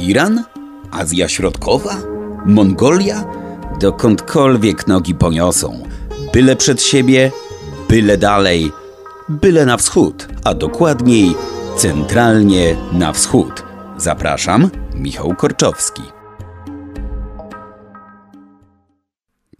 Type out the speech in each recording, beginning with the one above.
Iran? Azja Środkowa? Mongolia? Dokądkolwiek nogi poniosą. Byle przed siebie, byle dalej, byle na wschód, a dokładniej centralnie na wschód. Zapraszam, Michał Korczowski.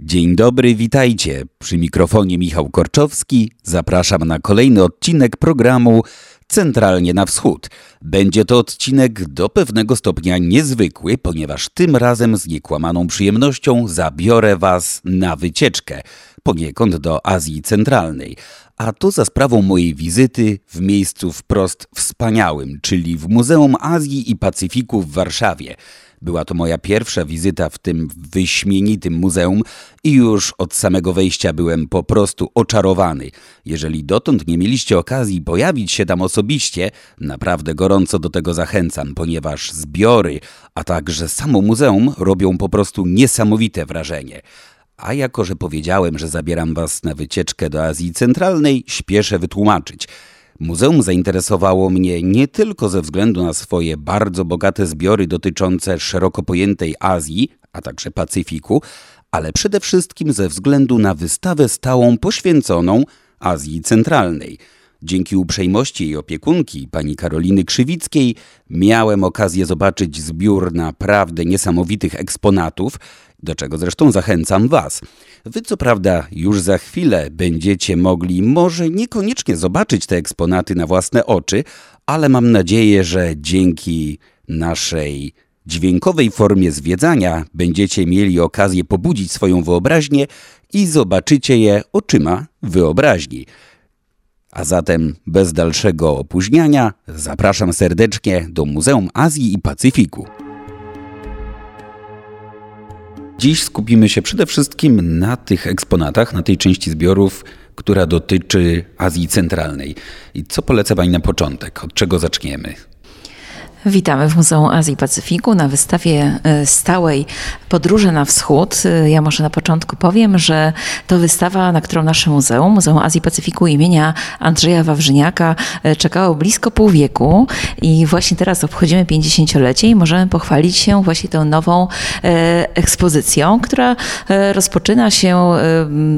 Dzień dobry, witajcie. Przy mikrofonie Michał Korczowski. Zapraszam na kolejny odcinek programu Centralnie na Wschód. Będzie to odcinek do pewnego stopnia niezwykły, ponieważ tym razem z niekłamaną przyjemnością zabiorę Was na wycieczkę, poniekąd do Azji Centralnej. A to za sprawą mojej wizyty w miejscu wprost wspaniałym, czyli w Muzeum Azji i Pacyfiku w Warszawie. Była to moja pierwsza wizyta w tym wyśmienitym muzeum i już od samego wejścia byłem po prostu oczarowany. Jeżeli dotąd nie mieliście okazji pojawić się tam osobiście, naprawdę gorąco do tego zachęcam, ponieważ zbiory, a także samo muzeum robią po prostu niesamowite wrażenie. A jako, że powiedziałem, że zabieram Was na wycieczkę do Azji Centralnej, śpieszę wytłumaczyć – Muzeum zainteresowało mnie nie tylko ze względu na swoje bardzo bogate zbiory dotyczące szeroko pojętej Azji, a także Pacyfiku, ale przede wszystkim ze względu na wystawę stałą poświęconą Azji Centralnej. Dzięki uprzejmości jej opiekunki, pani Karoliny Krzywickiej, miałem okazję zobaczyć zbiór naprawdę niesamowitych eksponatów, do czego zresztą zachęcam Was. Wy co prawda już za chwilę będziecie mogli może niekoniecznie zobaczyć te eksponaty na własne oczy, ale mam nadzieję, że dzięki naszej dźwiękowej formie zwiedzania będziecie mieli okazję pobudzić swoją wyobraźnię i zobaczycie je oczyma wyobraźni. A zatem bez dalszego opóźniania zapraszam serdecznie do Muzeum Azji i Pacyfiku. Dziś skupimy się przede wszystkim na tych eksponatach, na tej części zbiorów, która dotyczy Azji Centralnej. I co polecę Pani na początek? Od czego zaczniemy? Witamy w Muzeum Azji i Pacyfiku na wystawie e, stałej Podróże na Wschód. E, ja może na początku powiem, że to wystawa, na którą nasze muzeum, Muzeum Azji i Pacyfiku imienia Andrzeja Wawrzyniaka e, czekało blisko pół wieku i właśnie teraz obchodzimy 50-lecie i możemy pochwalić się właśnie tą nową ekspozycją, która rozpoczyna się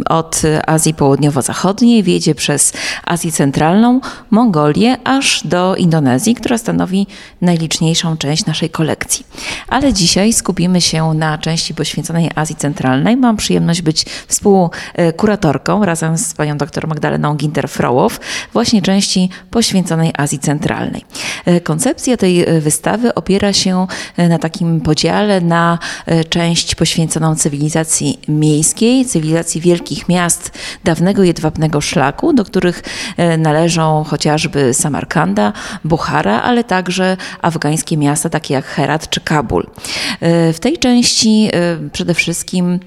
od Azji Południowo-Zachodniej, wiedzie przez Azję Centralną, Mongolię, aż do Indonezji, która stanowi najliczniejszą część naszej kolekcji. Ale dzisiaj skupimy się na części poświęconej Azji Centralnej. Mam przyjemność być współkuratorką razem z panią dr Magdaleną Ginter-Frołow właśnie części poświęconej Azji Centralnej. E, koncepcja tej e, wystawy opiera się e, na takim podziale na część poświęconą cywilizacji miejskiej, cywilizacji wielkich miast dawnego jedwabnego szlaku, do których należą chociażby Samarkanda, Buchara, ale także afgańskie miasta takie jak Herat czy Kabul. W tej części przede wszystkim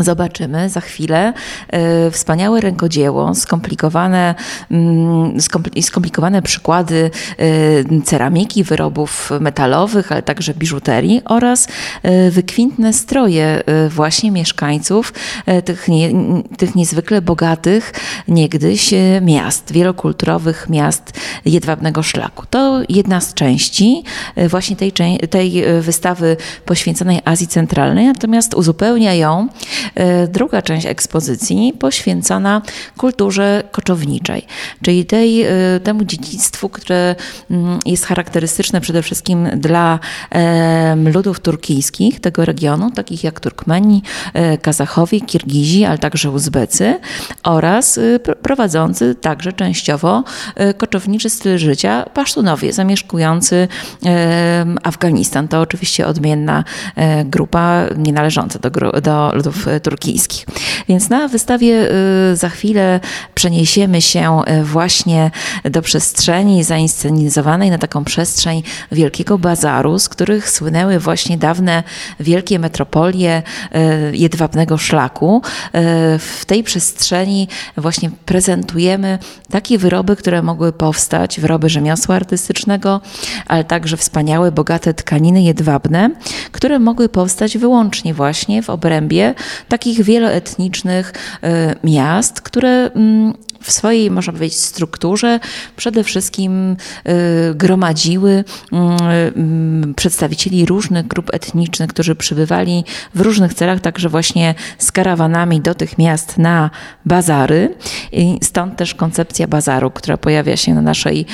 Zobaczymy za chwilę e, wspaniałe rękodzieło, skomplikowane, mm, skomplikowane przykłady e, ceramiki, wyrobów metalowych, ale także biżuterii oraz e, wykwintne stroje właśnie mieszkańców tych, nie, tych niezwykle bogatych niegdyś miast, wielokulturowych miast jedwabnego szlaku. To jedna z części właśnie tej, tej wystawy poświęconej Azji Centralnej, natomiast uzupełnia ją druga część ekspozycji poświęcona kulturze koczowniczej, czyli tej, e, temu dziedzictwu, które mm, jest charakterystyczne przede wszystkim dla ludów turkijskich tego regionu, takich jak Turkmeni, e, Kazachowie, Kirgizi, ale także Uzbecy oraz prowadzący także częściowo koczowniczy styl życia Pasztunowie zamieszkujący Afganistan. To oczywiście odmienna grupa nie należąca do, do ludów turkijskich. Więc na wystawie y, za chwilę przeniesiemy się y, właśnie do przestrzeni zainscenizowanej na taką przestrzeń wielkiego bazaru, z których słynęły właśnie dawne wielkie metropolie jedwabnego szlaku. W tej przestrzeni właśnie prezentujemy takie wyroby, które mogły powstać, wyroby rzemiosła artystycznego, ale także wspaniałe, bogate tkaniny jedwabne, które mogły powstać wyłącznie właśnie w obrębie takich wieloetnicznych miast, które mm, w swojej, można powiedzieć, strukturze przede wszystkim y, gromadziły mm, mm, przedstawicieli różnych grup etnicznych, którzy przybywali w różnych celach, także właśnie z karawanami do tych miast na bazary. I stąd też koncepcja bazaru, która pojawia się na naszej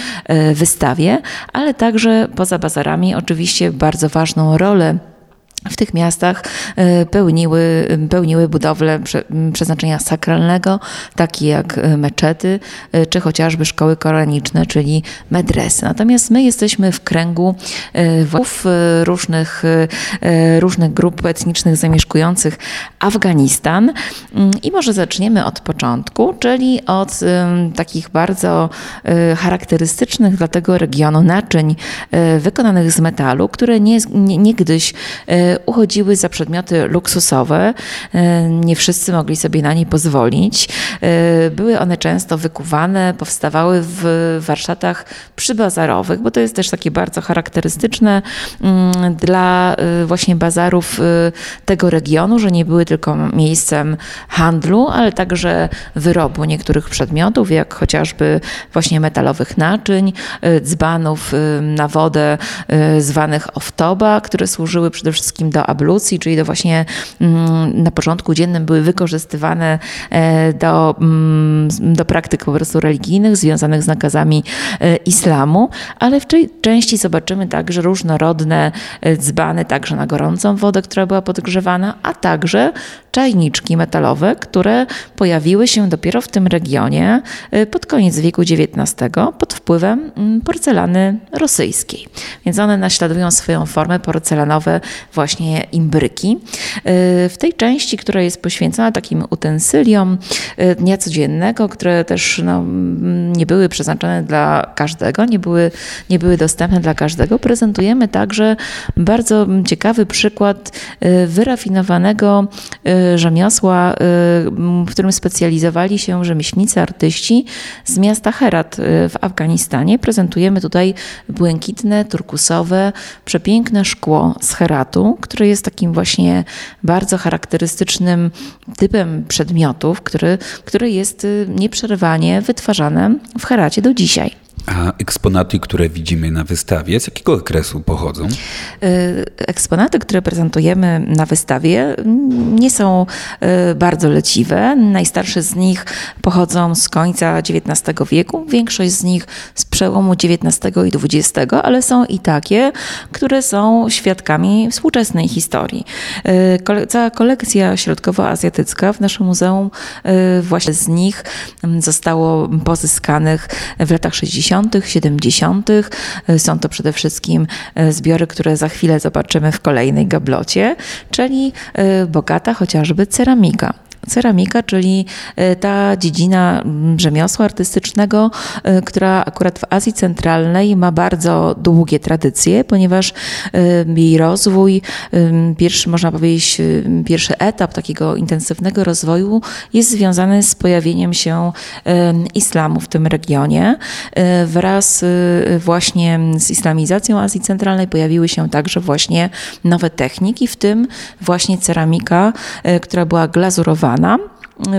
y, wystawie, ale także poza bazarami oczywiście bardzo ważną rolę w tych miastach e, pełniły, pełniły budowle przeznaczenia sakralnego, takie jak e, meczety, e, czy chociażby szkoły koraniczne, czyli medresy. Natomiast my jesteśmy w kręgu różnych, różnych grup etnicznych zamieszkujących Afganistan mm, i może zaczniemy od początku, czyli od takich bardzo charakterystycznych dla tego regionu naczyń wykonanych z metalu, które nie, nie, niegdyś uchodziły za przedmioty luksusowe. E, nie wszyscy mogli sobie na nie pozwolić. E, były one często wykuwane, powstawały w warsztatach przybazarowych, bo to jest też takie bardzo charakterystyczne mm, dla e, właśnie bazarów tego regionu, że nie były tylko miejscem handlu, ale także wyrobu niektórych przedmiotów, jak chociażby właśnie metalowych naczyń, dzbanów na wodę zwanych oftoba, które służyły przede wszystkim wszystkim do ablucji, czyli do właśnie mm, na porządku dziennym były wykorzystywane e, do, mm, do praktyk po prostu religijnych związanych z nakazami e, islamu, ale w części zobaczymy także różnorodne e, dzbany, także na gorącą wodę, która była podgrzewana, a także czajniczki metalowe, które pojawiły się dopiero w tym regionie pod koniec wieku XIX pod wpływem mm, porcelany rosyjskiej. Więc one naśladują swoją formę porcelanowe właśnie imbryki. Y, w tej części, która jest poświęcona takim utensyliom y, dnia codziennego, które też no, nie były przeznaczone dla każdego, nie były, nie były dostępne dla każdego, prezentujemy także bardzo ciekawy przykład y, wyrafinowanego rzemiosła, w którym specjalizowali się rzemieślnicy, artyści z miasta Herat w Afganistanie. Prezentujemy tutaj błękitne, turkusowe, przepiękne szkło z Heratu, który jest takim właśnie bardzo charakterystycznym typem przedmiotów, który, który jest y, nieprzerwanie wytwarzany w Heracie do dzisiaj. A eksponaty, które widzimy na wystawie, z jakiego okresu pochodzą? Y, eksponaty, które prezentujemy na wystawie, nie są y, bardzo leciwe. Najstarsze z nich pochodzą z końca XIX wieku, większość z nich z przełomu XIX i XX, ale są i takie, które są świadkami współczesnej historii. Y, cała kolekcja środkowoazjatycka w naszym muzeum, właśnie z nich zostało pozyskanych w latach 60 70. Są to przede wszystkim e, zbiory, które za chwilę zobaczymy w kolejnej gablocie, czyli e, bogata chociażby ceramika. Ceramika, czyli e, ta dziedzina mm, rzemiosła artystycznego, e, która akurat w Azji Centralnej ma bardzo długie tradycje, ponieważ e, jej rozwój, pierwszy, można powiedzieć, pierwszy etap takiego intensywnego rozwoju jest związany z pojawieniem się islamu w tym regionie. Wraz właśnie z islamizacją Azji Centralnej pojawiły się także właśnie nowe techniki, w tym właśnie ceramika, która była glazurowana kolana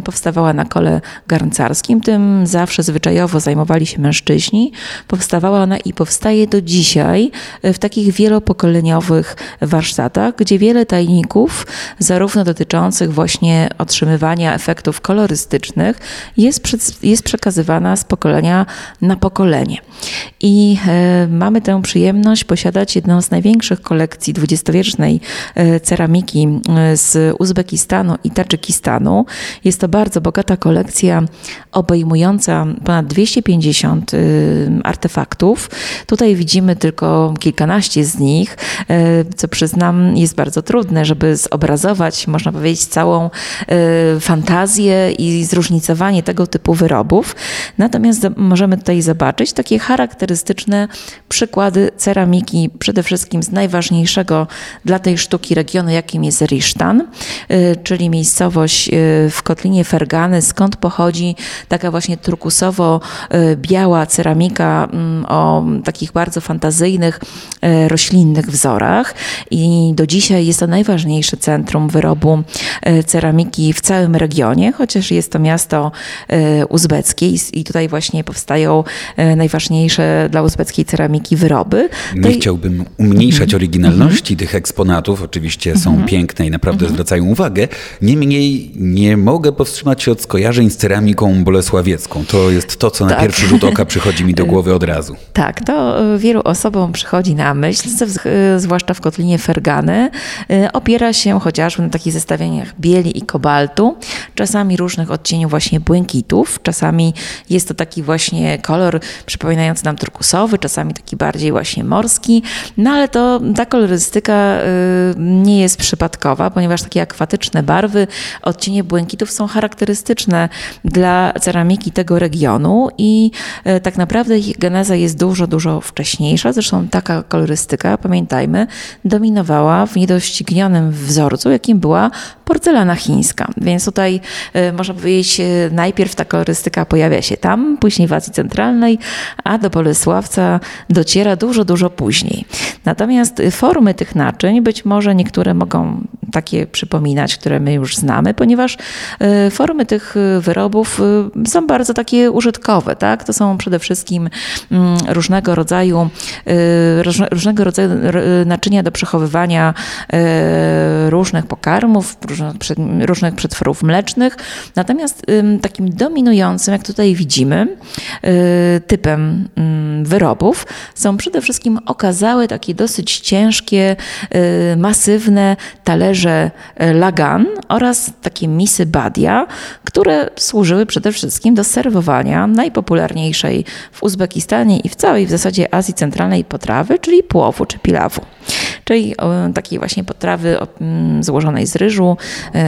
powstawała na kole garncarskim, tym zawsze zwyczajowo zajmowali się mężczyźni. Powstawała ona i powstaje do dzisiaj w takich wielopokoleniowych warsztatach, gdzie wiele tajników, zarówno dotyczących właśnie otrzymywania efektów kolorystycznych, jest, jest przekazywana z pokolenia na pokolenie. I e, mamy tę przyjemność posiadać jedną z największych kolekcji dwudziestowiecznej e, ceramiki e, z Uzbekistanu i Tadżykistanu. Jest to bardzo bogata kolekcja obejmująca ponad 250 artefaktów. Tutaj widzimy tylko kilkanaście z nich, co przyznam jest bardzo trudne, żeby zobrazować, można powiedzieć, całą fantazję i zróżnicowanie tego typu wyrobów. Natomiast możemy tutaj zobaczyć takie charakterystyczne przykłady ceramiki, przede wszystkim z najważniejszego dla tej sztuki regionu, jakim jest Risztan, y, czyli miejscowość y, w Kotlinie Fergany, skąd pochodzi taka właśnie turkusowo-biała ceramika mm, o takich bardzo fantazyjnych, roślinnych wzorach i do dzisiaj jest to najważniejsze centrum wyrobu ceramiki w całym regionie, chociaż jest to miasto uzbeckie i tutaj właśnie powstają najważniejsze dla uzbeckiej ceramiki wyroby. Nie chciałbym umniejszać mhm. oryginalności tych eksponatów, oczywiście są mhm. piękne i naprawdę mhm. zwracają uwagę. Niemniej nie mogę powstrzymać się od skojarzeń z ceramiką bolesławiecką. To jest to, co na tak. pierwszy rzut oka przychodzi mi do głowy od razu. Tak, to e, wielu osobom przychodzi na myśl, e, zwłaszcza w kotlinie Fergany. E, opiera się chociażby na takich zestawieniach bieli i kobaltu, czasami różnych odcieniów właśnie błękitów, czasami jest to taki właśnie kolor przypominający nam turkusowy, czasami taki bardziej właśnie morski, no ale to ta kolorystyka nie jest przypadkowa, ponieważ takie akwatyczne barwy, odcienie błękitów są charakterystyczne dla ceramiki tego regionu i y, tak naprawdę ich geneza jest dużo, dużo wcześniejsza. Zresztą taka kolorystyka, pamiętajmy, dominowała w niedoścignionym wzorcu, jakim była porcelana chińska. Więc tutaj y, można powiedzieć, najpierw ta kolorystyka pojawia się tam, później w Azji Centralnej, a do Bolesławca dociera dużo, dużo później. Natomiast formy tych naczyń, być może niektóre mogą takie przypominać, które my już znamy, ponieważ e, formy tych wyrobów e, są bardzo takie użytkowe. Tak? To są przede wszystkim mm, różnego rodzaju, e, różnego rodzaju naczynia do przechowywania różnych pokarmów, różnych przetworów mlecznych. Natomiast takim dominującym, jak tutaj widzimy, typem mm, wyrobów są przede wszystkim okazałe takie dosyć ciężkie, masywne talerze lagan oraz takie misy które służyły przede wszystkim do serwowania najpopularniejszej w Uzbekistanie i w całej w zasadzie Azji Centralnej potrawy, czyli płowu czy pilawu czyli takiej właśnie potrawy mm, złożonej z ryżu, y,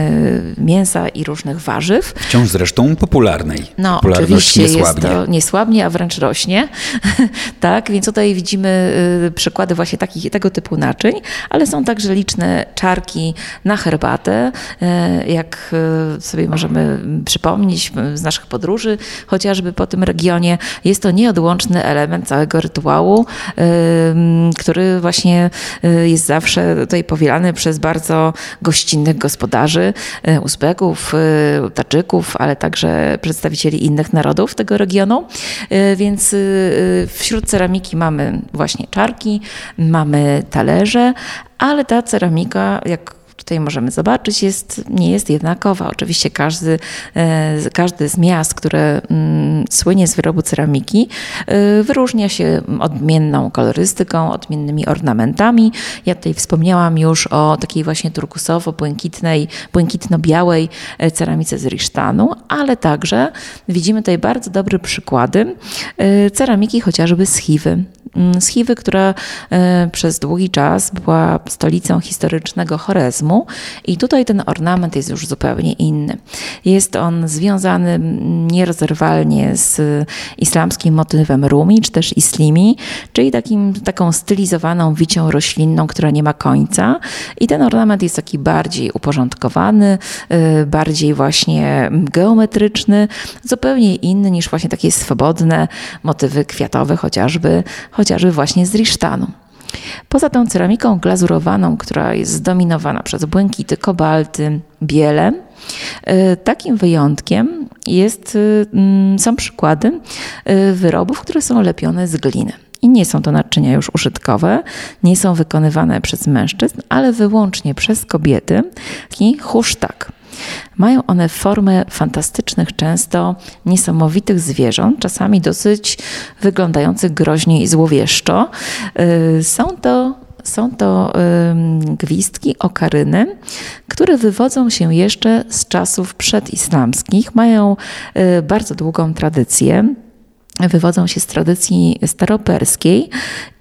mięsa i różnych warzyw. Wciąż zresztą popularnej. No oczywiście nie jest to niesłabnie, a wręcz rośnie. tak, więc tutaj widzimy y, przykłady właśnie takich, tego typu naczyń, ale są także liczne czarki na herbatę, y, jak sobie możemy przypomnieć z naszych podróży, chociażby po tym regionie. Jest to nieodłączny element całego rytuału, który właśnie jest zawsze tutaj powielany przez bardzo gościnnych gospodarzy, e, Uzbeków, e, Tadżyków, ale także przedstawicieli innych narodów tego regionu. Więc wśród ceramiki mamy właśnie czarki, mamy talerze, ale ta ceramika, jak tutaj możemy zobaczyć, jest, nie jest jednakowa. Oczywiście każdy, e, każdy z miast, które mm, słynie z wyrobu ceramiki, e, wyróżnia się odmienną kolorystyką, odmiennymi ornamentami. Ja tutaj wspomniałam już o takiej właśnie turkusowo-błękitnej, błękitno-białej e, ceramice z Risztanu, ale także widzimy tutaj bardzo dobre przykłady ceramiki chociażby z Chiwy. Mm, z Chiwy, która przez długi czas była stolicą historycznego Chorezmu, i tutaj ten ornament jest już zupełnie inny. Jest on związany nierozerwalnie z islamskim motywem rumi, czy też islimi, czyli takim, taką stylizowaną wicią roślinną, która nie ma końca. I ten ornament jest taki bardziej uporządkowany, y, bardziej właśnie geometryczny, zupełnie inny niż właśnie takie swobodne motywy kwiatowe, chociażby, chociażby właśnie z Risztanu. Poza tą ceramiką glazurowaną, która jest zdominowana przez błękity, kobalty, biele, y, takim wyjątkiem jest, y, mm, są przykłady y, wyrobów, które są lepione z gliny. I nie są to naczynia już użytkowe, nie są wykonywane przez mężczyzn, ale wyłącznie przez kobiety. Taki husztak. Mają one formę fantastycznych, często niesamowitych zwierząt, czasami dosyć wyglądających groźnie i złowieszczo. Y, są to są to gwizdki, okaryny, które wywodzą się jeszcze z czasów przedislamskich, mają y, bardzo długą tradycję wywodzą się z tradycji staroperskiej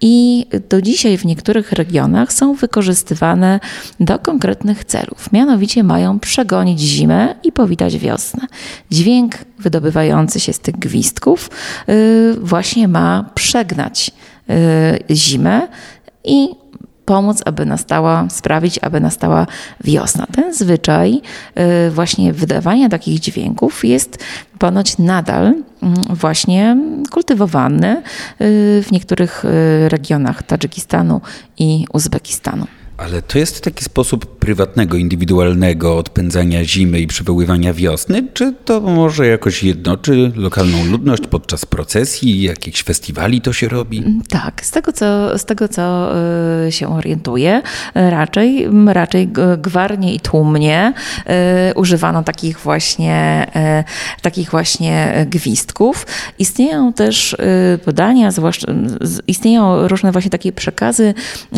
i do dzisiaj w niektórych regionach są wykorzystywane do konkretnych celów. Mianowicie mają przegonić zimę i powitać wiosnę. Dźwięk wydobywający się z tych gwizdków y, właśnie ma przegnać y, zimę i pomóc, aby nastała, sprawić, aby nastała wiosna. Ten zwyczaj y, właśnie wydawania takich dźwięków jest ponoć nadal mm, właśnie kultywowany y, w niektórych y, regionach Tadżykistanu i Uzbekistanu. Ale to jest taki sposób prywatnego, indywidualnego odpędzania zimy i przywoływania wiosny? Czy to może jakoś jednoczy lokalną ludność podczas procesji, jakichś festiwali to się robi? Mm, tak, z tego co, z tego, co y, się orientuję, raczej, raczej gwarnie i tłumnie y, używano takich właśnie, y, takich właśnie gwizdków. Istnieją też podania, zwłaszcza, istnieją różne właśnie takie przekazy,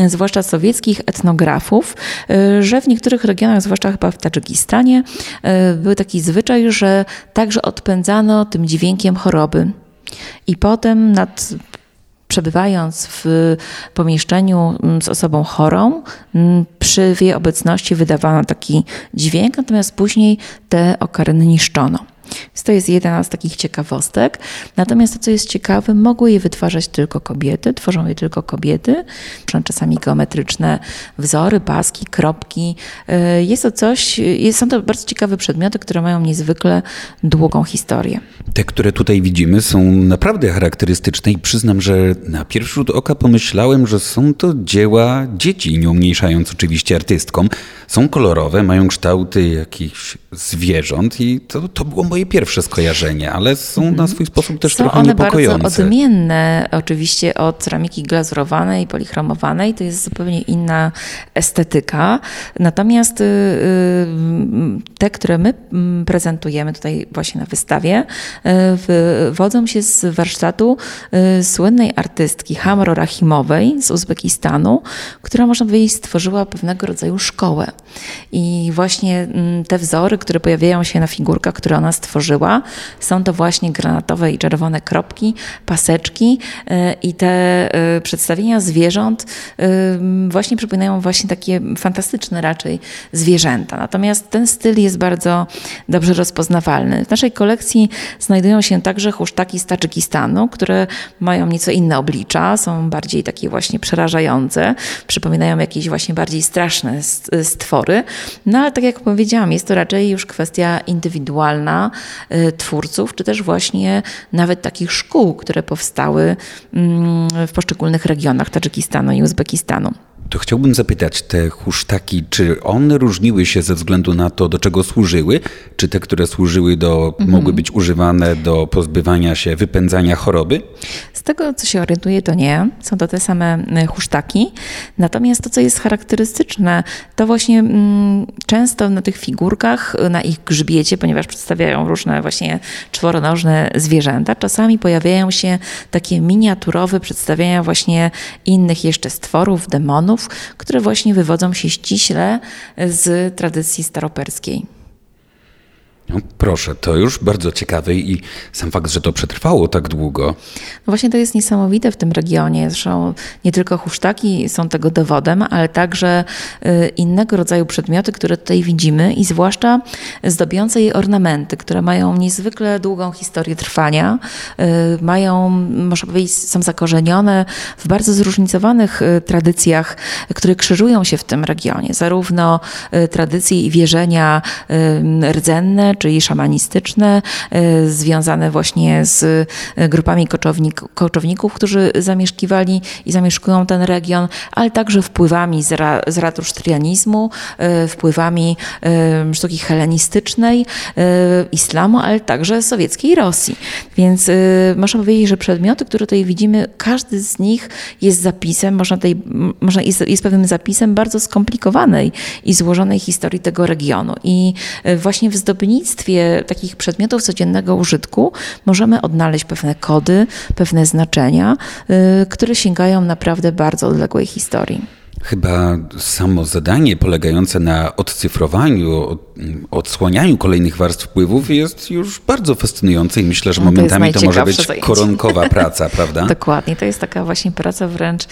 zwłaszcza sowieckich etnografii, etnografów, y, że w niektórych regionach, zwłaszcza chyba w Tadżykistanie, y, był taki zwyczaj, że także odpędzano tym dźwiękiem choroby. I potem nad przebywając w pomieszczeniu mm, z osobą chorą, mm, przy jej obecności wydawano taki dźwięk, natomiast później te okarny niszczono. Więc to jest jedna z takich ciekawostek. Natomiast to, co jest ciekawe, mogły je wytwarzać tylko kobiety, tworzą je tylko kobiety. Czasami geometryczne wzory, paski, kropki. Y, jest to coś, są to bardzo ciekawe przedmioty, które mają niezwykle długą historię. Te, które tutaj widzimy, są naprawdę charakterystyczne i przyznam, że na pierwszy rzut oka pomyślałem, że są to dzieła dzieci, nie umniejszając oczywiście artystkom. Są kolorowe, mają kształty jakichś zwierząt i to, to było moje pierwsze skojarzenie, ale są na mhm. swój sposób też są trochę one niepokojące. bardzo odmienne oczywiście od ceramiki glazurowanej polichromowanej. To jest zupełnie inna estetyka. Natomiast y, y, te, które my mm, prezentujemy tutaj właśnie na wystawie, y, wodzą się z warsztatu słynnej artystki Hamro Rahimowej z Uzbekistanu, która można powiedzieć stworzyła pewnego rodzaju szkołę. I właśnie mm, te wzory, które pojawiają się na figurkach, które ona stworzyła, są to właśnie granatowe i czerwone kropki, paseczki e, i te e, przedstawienia zwierząt e, właśnie przypominają właśnie takie fantastyczne raczej zwierzęta. Natomiast ten styl jest bardzo dobrze rozpoznawalny. W naszej kolekcji znajdują się także husztaki z Tadżykistanu, które mają nieco inne oblicza, są bardziej takie właśnie przerażające, przypominają jakieś właśnie bardziej straszne stwory. No ale tak jak powiedziałam, jest to raczej już kwestia indywidualna y, twórców, czy też właśnie nawet takich szkół, które powstały mm, w poszczególnych regionach Tadżykistanu i Uzbekistanu. To chciałbym zapytać, te husztaki, czy one różniły się ze względu na to, do czego służyły? Czy te, które służyły do, mhm. mogły być używane do pozbywania się, wypędzania choroby? Z tego, co się orientuję, to nie. Są to te same e, husztaki. Natomiast to, co jest charakterystyczne, to właśnie mm, często na tych figurkach, na ich grzbiecie, ponieważ przedstawiają różne właśnie czworonożne zwierzęta, czasami pojawiają się takie miniaturowe przedstawienia właśnie innych jeszcze stworów, demonów, które właśnie wywodzą się ściśle z tradycji staroperskiej. No proszę, to już bardzo ciekawe i sam fakt, że to przetrwało tak długo. No właśnie to jest niesamowite w tym regionie. Zresztą nie tylko husztaki są tego dowodem, ale także y, innego rodzaju przedmioty, które tutaj widzimy i zwłaszcza zdobiące je ornamenty, które mają niezwykle długą historię trwania, y, mają, można powiedzieć, są zakorzenione w bardzo zróżnicowanych y, tradycjach, które krzyżują się w tym regionie. Zarówno tradycje i wierzenia rdzenne, czyli szamanistyczne, e, związane właśnie z e, grupami koczownik, koczowników, którzy zamieszkiwali i zamieszkują ten region, ale także wpływami z, ra, z e, wpływami sztuki helenistycznej, islamu, ale także sowieckiej Rosji. Więc można powiedzieć, że przedmioty, które tutaj widzimy, każdy z nich jest zapisem, można tutaj, można, jest, jest pewnym zapisem bardzo skomplikowanej i złożonej historii tego regionu. I właśnie w zdobnictwie słownictwie takich przedmiotów codziennego użytku możemy odnaleźć pewne kody, pewne znaczenia, y, które sięgają naprawdę bardzo odległej historii. Chyba samo zadanie polegające na odcyfrowaniu, odsłanianiu kolejnych warstw wpływów jest już bardzo fascynujące i myślę, że no, momentami to, to może być zajęcie. koronkowa praca, prawda? Dokładnie, to jest taka właśnie praca wręcz y,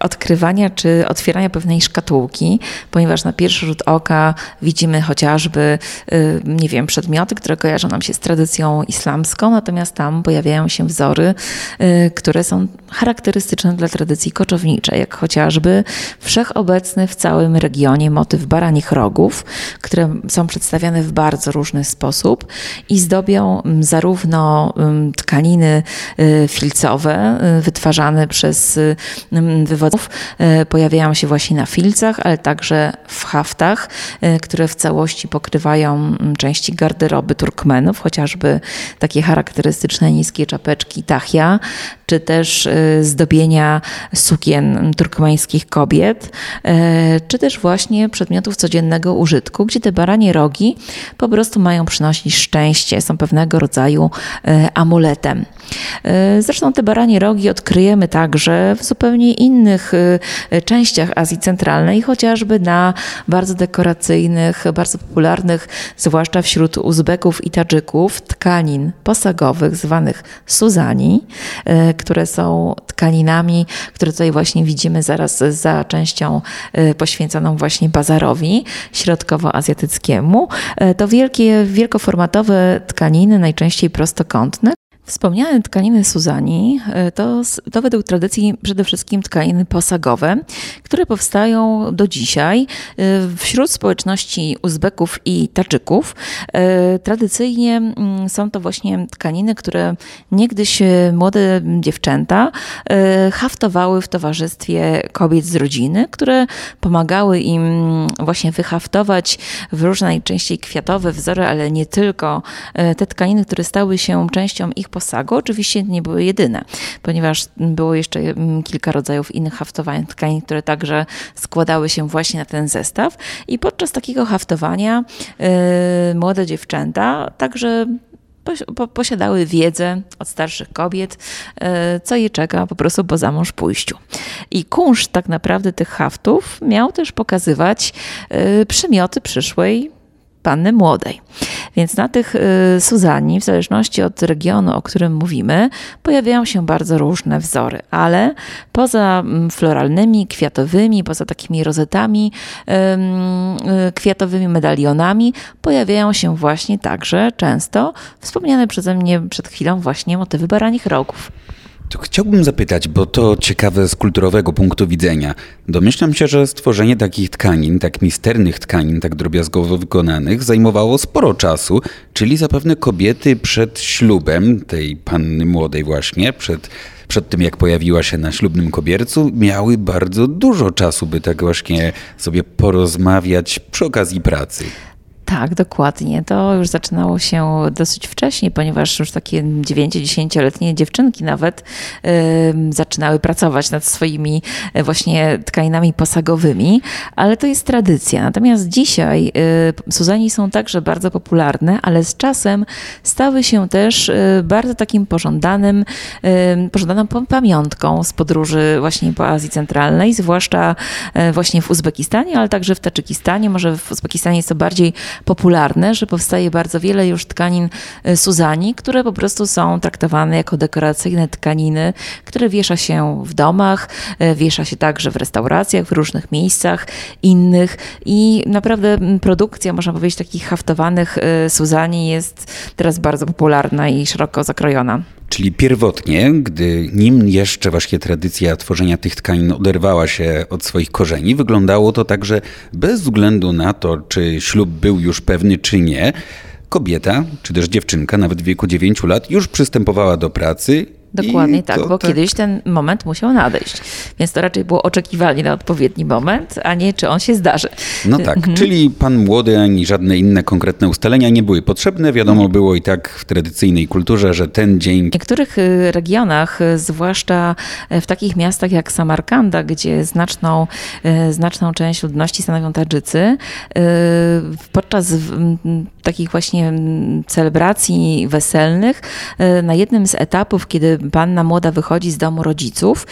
odkrywania czy otwierania pewnej szkatułki, ponieważ na pierwszy rzut oka widzimy chociażby, y, nie wiem, przedmioty, które kojarzą nam się z tradycją islamską, natomiast tam pojawiają się wzory, y, które są charakterystyczne dla tradycji koczowniczej, jak chociażby wszechobecny w całym regionie motyw baranich rogów, które są przedstawiane w bardzo różny sposób i zdobią mm, zarówno mm, tkaniny y, filcowe y, wytwarzane przez y, mm, wywodów, pojawiają się właśnie na filcach, ale także w haftach, które w całości pokrywają części garderoby Turkmenów, chociażby takie charakterystyczne niskie czapeczki tachia, czy też zdobienia sukien turkmeńskich kobiet, czy też właśnie przedmiotów codziennego użytku, gdzie te baranie rogi po prostu mają przynosić szczęście, są pewnego rodzaju e, amuletem. E, zresztą te baranie rogi odkryjemy także w zupełnie innych e, częściach Azji Centralnej, chociażby na bardzo dekoracyjnych, bardzo popularnych, zwłaszcza wśród Uzbeków i Tadżyków, tkanin posagowych zwanych suzani, które są tkaninami, które tutaj właśnie widzimy zaraz za częścią poświęconą właśnie bazarowi środkowoazjatyckiemu. To wielkie, wielkoformatowe tkaniny, najczęściej prostokątne, Wspomniane tkaniny Suzani e, to, to według tradycji przede wszystkim tkaniny posagowe, które powstają do dzisiaj e, wśród społeczności Uzbeków i Tadżyków. E, tradycyjnie mm, są to właśnie tkaniny, które niegdyś młode dziewczęta haftowały w towarzystwie kobiet z rodziny, które pomagały im właśnie wyhaftować w różne najczęściej kwiatowe wzory, ale nie tylko te tkaniny, które stały się częścią ich posagu oczywiście nie były jedyne, ponieważ było jeszcze mm, kilka rodzajów innych haftowań tkanin, które także składały się właśnie na ten zestaw. I podczas takiego haftowania yy, młode dziewczęta także posiadały wiedzę od starszych kobiet, yy, co je czeka po prostu po zamąż pójściu. I kunszt tak naprawdę tych haftów miał też pokazywać yy, przymioty przyszłej panny młodej. Więc na tych y, Suzani, w zależności od regionu, o którym mówimy, pojawiają się bardzo różne wzory, ale poza mm, floralnymi, kwiatowymi, poza takimi rozetami, y, kwiatowymi medalionami, pojawiają się właśnie także często wspomniane przeze mnie przed chwilą właśnie motywy baranich rogów. To chciałbym zapytać, bo to ciekawe z kulturowego punktu widzenia. Domyślam się, że stworzenie takich tkanin, tak misternych tkanin, tak drobiazgowo wykonanych, zajmowało sporo czasu, czyli zapewne kobiety przed ślubem tej panny młodej właśnie, przed, przed tym jak pojawiła się na ślubnym kobiercu, miały bardzo dużo czasu, by tak właśnie sobie porozmawiać przy okazji pracy. Tak, dokładnie. To już zaczynało się dosyć wcześnie, ponieważ już takie 9-10-letnie dziewczynki nawet y, zaczynały pracować nad swoimi y, właśnie tkaninami posagowymi, ale to jest tradycja. Natomiast dzisiaj y, Suzani są także bardzo popularne, ale z czasem stały się też y, bardzo takim pożądanym, pożądaną pamiątką z podróży właśnie po Azji Centralnej, zwłaszcza y, właśnie w Uzbekistanie, ale także w Tadżykistanie. Może w Uzbekistanie jest to bardziej popularne, że powstaje bardzo wiele już tkanin e, Suzani, które po prostu są traktowane jako dekoracyjne tkaniny, które wiesza się w domach, e, wiesza się także w restauracjach, w różnych miejscach innych i naprawdę produkcja, można powiedzieć, takich haftowanych e, Suzani jest teraz bardzo popularna i szeroko zakrojona. Czyli pierwotnie, gdy nim jeszcze właśnie tradycja tworzenia tych tkanin oderwała się od swoich korzeni, wyglądało to tak, że bez względu na to, czy ślub był już pewny, czy nie, kobieta, czy też dziewczynka, nawet w wieku 9 lat, już przystępowała do pracy Dokładnie tak, bo tak. kiedyś ten moment musiał nadejść. Więc to raczej było oczekiwanie na odpowiedni moment, a nie czy on się zdarzy. No tak, mhm. czyli pan młody ani żadne inne konkretne ustalenia nie były potrzebne. Wiadomo nie. było i tak w tradycyjnej kulturze, że ten dzień. W niektórych y, regionach, y, zwłaszcza w takich miastach jak Samarkanda, gdzie znaczną, y, znaczną część ludności stanowią Tadżycy, podczas takich właśnie celebracji weselnych, na jednym z etapów, kiedy panna młoda wychodzi z domu rodziców,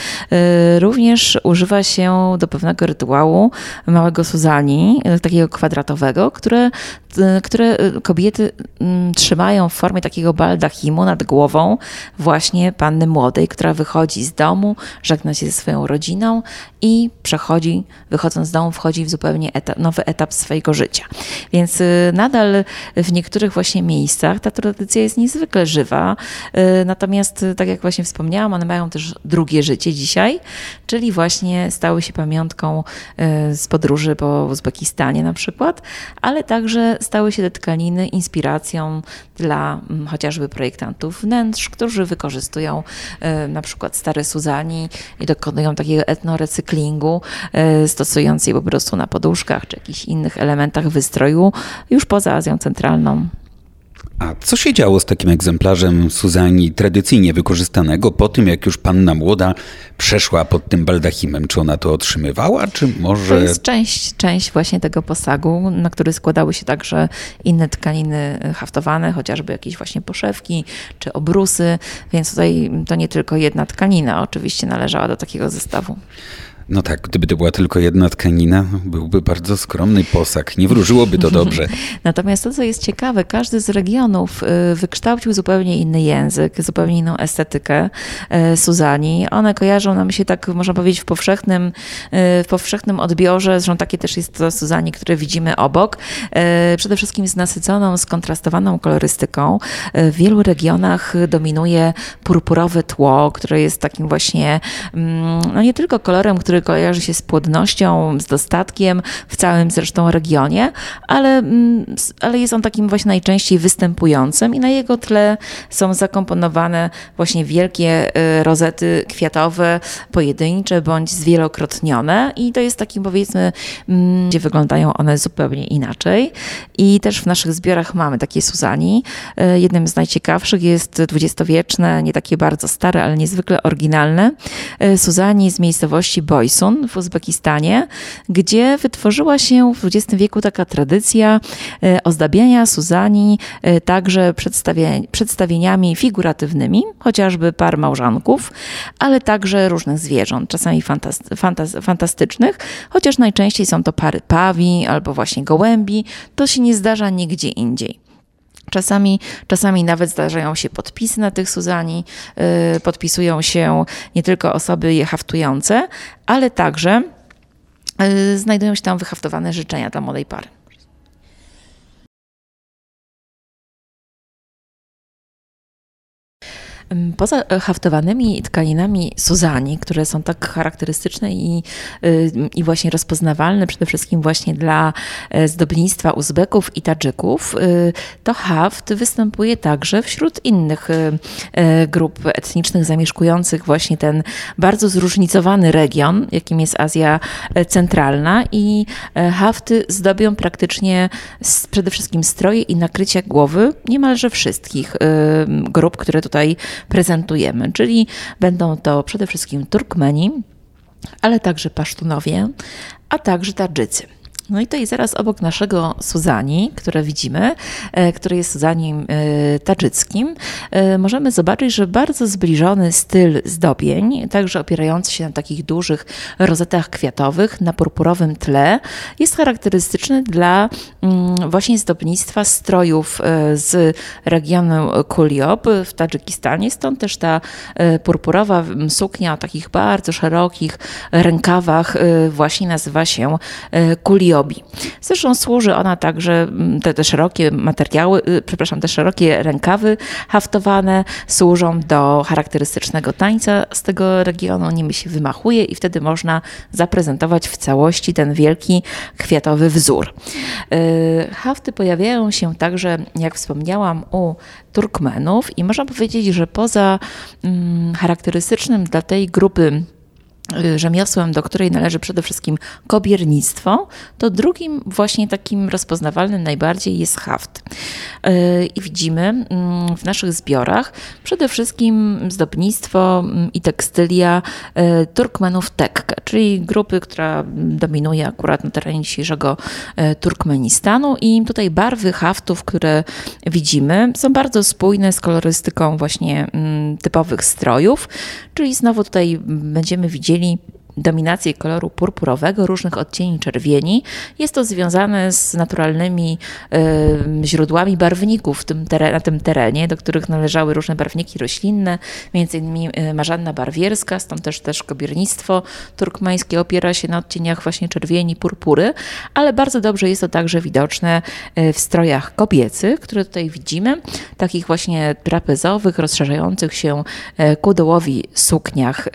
y, również używa się do pewnego rytuału małego Suzani, y, takiego kwadratowego, które, y, które kobiety mm, trzymają w formie takiego baldachimu nad głową właśnie panny młodej, która wychodzi z domu, żegna się ze swoją rodziną i przechodzi, wychodząc z domu, wchodzi w zupełnie etap, nowy etap swojego życia. Więc nadal w niektórych właśnie miejscach ta tradycja jest niezwykle żywa, natomiast tak jak jak właśnie wspomniałam, one mają też drugie życie dzisiaj, czyli właśnie stały się pamiątką z podróży po Uzbekistanie na przykład, ale także stały się te tkaniny inspiracją dla mm, chociażby projektantów wnętrz, którzy wykorzystują na przykład stare Suzani i dokonują takiego etnorecyklingu, stosując je po prostu na poduszkach czy jakichś innych elementach wystroju już poza Azją Centralną. A co się działo z takim egzemplarzem Suzani tradycyjnie wykorzystanego po tym, jak już panna młoda przeszła pod tym baldachimem? Czy ona to otrzymywała, czy może... To jest część, część właśnie tego posagu, na który składały się także inne tkaniny haftowane, chociażby jakieś właśnie poszewki czy obrusy, więc tutaj to nie tylko jedna tkanina oczywiście należała do takiego zestawu. No tak, gdyby to była tylko jedna tkanina, byłby bardzo skromny posag. Nie wróżyłoby to dobrze. Natomiast to, co jest ciekawe, każdy z regionów y, wykształcił zupełnie inny język, zupełnie inną estetykę y, Suzani. One kojarzą nam się tak, można powiedzieć, w powszechnym, y, w powszechnym odbiorze. Zresztą takie też jest to Suzani, które widzimy obok. Przede wszystkim z nasyconą, skontrastowaną kolorystyką. W wielu regionach dominuje purpurowe tło, które jest takim właśnie, mm, no nie tylko kolorem, który który kojarzy się z płodnością, z dostatkiem w całym zresztą regionie, ale, mm, ale jest on takim właśnie najczęściej występującym i na jego tle są zakomponowane właśnie wielkie y, rozety kwiatowe, pojedyncze bądź zwielokrotnione i to jest taki powiedzmy, mm, gdzie wyglądają one zupełnie inaczej i też w naszych zbiorach mamy takie Suzani. Y, jednym z najciekawszych jest dwudziestowieczne, nie takie bardzo stare, ale niezwykle oryginalne y, Suzani z miejscowości Boy Bojsun w Uzbekistanie, gdzie wytworzyła się w XX wieku taka tradycja e, ozdabiania Suzani e, także przedstawieniami figuratywnymi, chociażby par małżonków, ale także różnych zwierząt, czasami fantastycznych, chociaż najczęściej są to pary pawi albo właśnie gołębi. To się nie zdarza nigdzie indziej. Czasami, czasami nawet zdarzają się podpisy na tych Suzani, yy, podpisują się nie tylko osoby je haftujące, ale także yy, znajdują się tam wyhaftowane życzenia dla młodej pary. Poza e, haftowanymi tkaninami Suzani, które są tak charakterystyczne i, y, i właśnie rozpoznawalne przede wszystkim właśnie dla e, zdobnictwa Uzbeków i Tadżyków, y, to haft występuje także wśród innych y, e, grup etnicznych zamieszkujących właśnie ten bardzo zróżnicowany region, jakim jest Azja Centralna i hafty zdobią praktycznie przede wszystkim stroje i nakrycia głowy niemalże wszystkich grup, które tutaj prezentujemy, czyli będą to przede wszystkim Turkmeni, ale także Pasztunowie, a także Tadżycy. No i tutaj zaraz obok naszego Suzani, które widzimy, e, który jest Suzaniem e, tadżyckim, e, możemy zobaczyć, że bardzo zbliżony styl zdobień, także opierający się na takich dużych rozetach kwiatowych na purpurowym tle, jest charakterystyczny dla mm, właśnie zdobnictwa strojów z regionu Kuliob w Tadżykistanie. Stąd też ta purpurowa suknia o takich bardzo szerokich rękawach właśnie nazywa się Kuliob. Zresztą służy ona także, mm, te, te szerokie materiały, y, przepraszam, te szerokie rękawy haftowane służą do charakterystycznego tańca z tego regionu, nimi się wymachuje i wtedy można zaprezentować w całości ten wielki kwiatowy wzór. Y, hafty pojawiają się także, jak wspomniałam, u Turkmenów i można powiedzieć, że poza mm, charakterystycznym dla tej grupy rzemiosłem, do której należy przede wszystkim kobiernictwo, to drugim właśnie takim rozpoznawalnym najbardziej jest haft. Y, I widzimy mm, w naszych zbiorach przede wszystkim zdobnictwo mm, i tekstylia y, Turkmenów Tekka, czyli grupy, która dominuje akurat na terenie dzisiejszego Turkmenistanu i tutaj barwy haftów, które widzimy są bardzo spójne z kolorystyką właśnie mm, typowych strojów, czyli znowu tutaj będziemy widzieli really dominację koloru purpurowego, różnych odcieni czerwieni. Jest to związane z naturalnymi y, źródłami barwników tym na tym terenie, do których należały różne barwniki roślinne, między innymi marzanna barwierska, stąd też, też kobiernictwo turkmeńskie opiera się na odcieniach właśnie czerwieni, purpury, ale bardzo dobrze jest to także widoczne w strojach kobiecych, które tutaj widzimy, takich właśnie trapezowych, rozszerzających się ku dołowi sukniach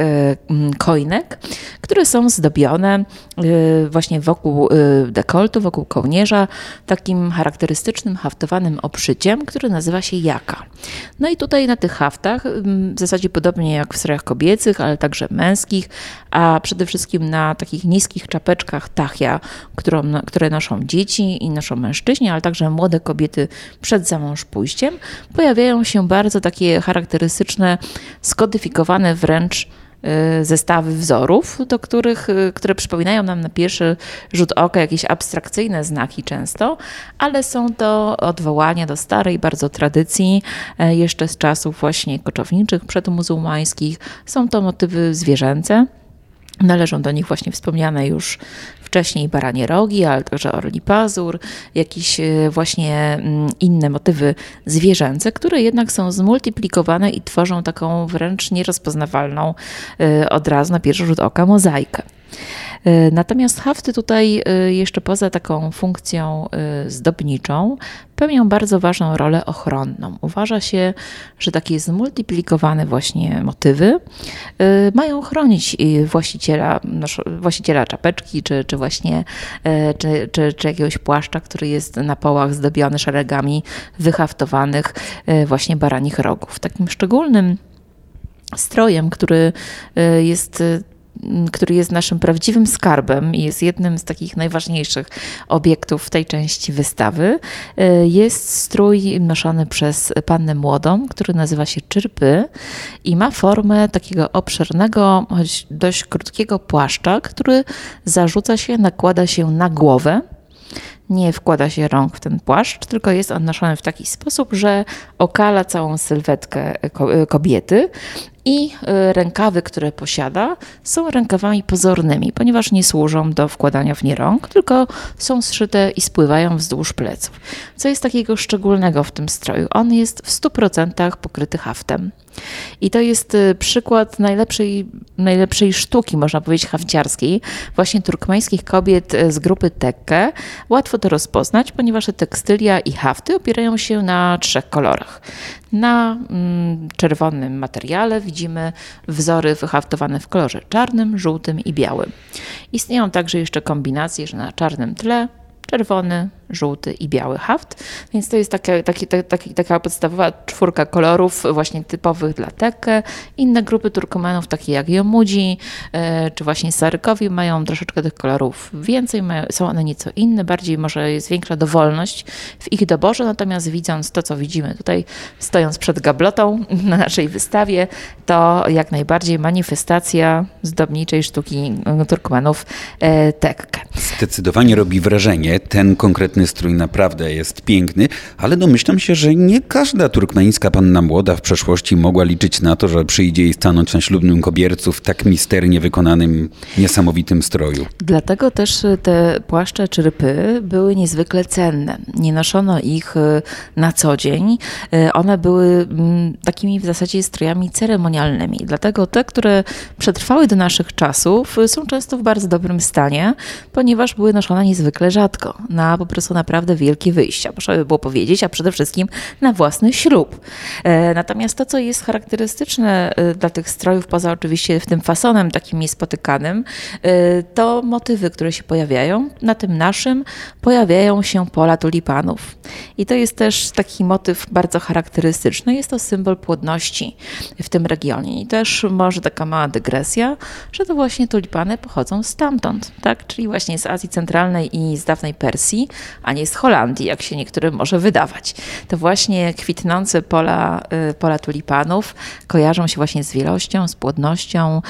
kojnek, które są zdobione y, właśnie wokół y, dekoltu, wokół kołnierza, takim charakterystycznym haftowanym obszyciem, który nazywa się jaka. No i tutaj na tych haftach, w zasadzie podobnie jak w strojach kobiecych, ale także męskich, a przede wszystkim na takich niskich czapeczkach tachia, którą, które noszą dzieci i noszą mężczyźni, ale także młode kobiety przed zamąż pójściem, pojawiają się bardzo takie charakterystyczne, skodyfikowane wręcz zestawy wzorów, do których, y, które przypominają nam na pierwszy rzut oka jakieś abstrakcyjne znaki często, ale są to odwołania do starej bardzo tradycji, e, jeszcze z czasów właśnie koczowniczych, przedmuzułmańskich. Są to motywy zwierzęce. Należą do nich właśnie wspomniane już wcześniej baranie rogi, ale także orli pazur, jakieś e, właśnie mm, inne motywy zwierzęce, które jednak są zmultiplikowane i tworzą taką wręcz nierozpoznawalną e, od razu na pierwszy rzut oka mozaikę. E, natomiast hafty tutaj e, jeszcze poza taką funkcją e, zdobniczą pełnią bardzo ważną rolę ochronną. Uważa się, że takie zmultiplikowane właśnie motywy mają chronić właściciela, właściciela czapeczki, czy, czy właśnie czy, czy, czy jakiegoś płaszcza, który jest na połach zdobiony szeregami wyhaftowanych właśnie baranich rogów. Takim szczególnym strojem, który jest który jest naszym prawdziwym skarbem i jest jednym z takich najważniejszych obiektów w tej części wystawy, e, jest strój noszony przez pannę młodą, który nazywa się czyrpy i ma formę takiego obszernego, choć dość krótkiego płaszcza, który zarzuca się, nakłada się na głowę nie wkłada się rąk w ten płaszcz, tylko jest on noszony w taki sposób, że okala całą sylwetkę kobiety i y, rękawy, które posiada, są rękawami pozornymi, ponieważ nie służą do wkładania w nie rąk, tylko są zszyte i spływają wzdłuż pleców. Co jest takiego szczególnego w tym stroju? On jest w 100% pokryty haftem. I to jest y, przykład najlepszej, najlepszej sztuki, można powiedzieć, hafciarskiej, właśnie turkmeńskich kobiet y, z grupy Tekke. Łatwo to rozpoznać, ponieważ te tekstylia i hafty opierają się na trzech kolorach. Na mm, czerwonym materiale widzimy wzory wyhaftowane w kolorze czarnym, żółtym i białym. Istnieją także jeszcze kombinacje, że na czarnym tle czerwony, żółty i biały haft, więc to jest taka, taki, taki, taka podstawowa czwórka kolorów właśnie typowych dla Tekke. Inne grupy turkomanów, takie jak Jomudzi e, czy właśnie Sarykowi mają troszeczkę tych kolorów więcej, mają, są one nieco inne, bardziej może jest większa dowolność w ich doborze, natomiast widząc to, co widzimy tutaj stojąc przed gablotą na naszej wystawie, to jak najbardziej manifestacja zdobniczej sztuki turkomanów e, Tekke. Zdecydowanie robi wrażenie ten konkretny piękny strój, naprawdę jest piękny, ale domyślam się, że nie każda turkmeńska panna młoda w przeszłości mogła liczyć na to, że przyjdzie jej stanąć na ślubnym kobiercu w tak misternie wykonanym, niesamowitym stroju. Dlatego też te płaszcze czy rypy były niezwykle cenne. Nie noszono ich e, na co dzień. E, one były mm, takimi w zasadzie strojami ceremonialnymi. Dlatego te, które przetrwały do naszych czasów, są często w bardzo dobrym stanie, ponieważ były noszone niezwykle rzadko. Na po prostu naprawdę wielkie wyjścia, można by było powiedzieć, a przede wszystkim na własny ślub. E, natomiast to, co jest charakterystyczne e, dla tych strojów, poza oczywiście w tym fasonem takim niespotykanym, e, to motywy, które się pojawiają. Na tym naszym pojawiają się pola tulipanów. I to jest też taki motyw bardzo charakterystyczny. Jest to symbol płodności w tym regionie. I też może taka mała dygresja, że to właśnie tulipany pochodzą stamtąd, tak? czyli właśnie z Azji Centralnej i z dawnej Persji, a nie z Holandii, jak się niektórym może wydawać. To właśnie kwitnące pola, y, pola tulipanów kojarzą się właśnie z wielością, z płodnością,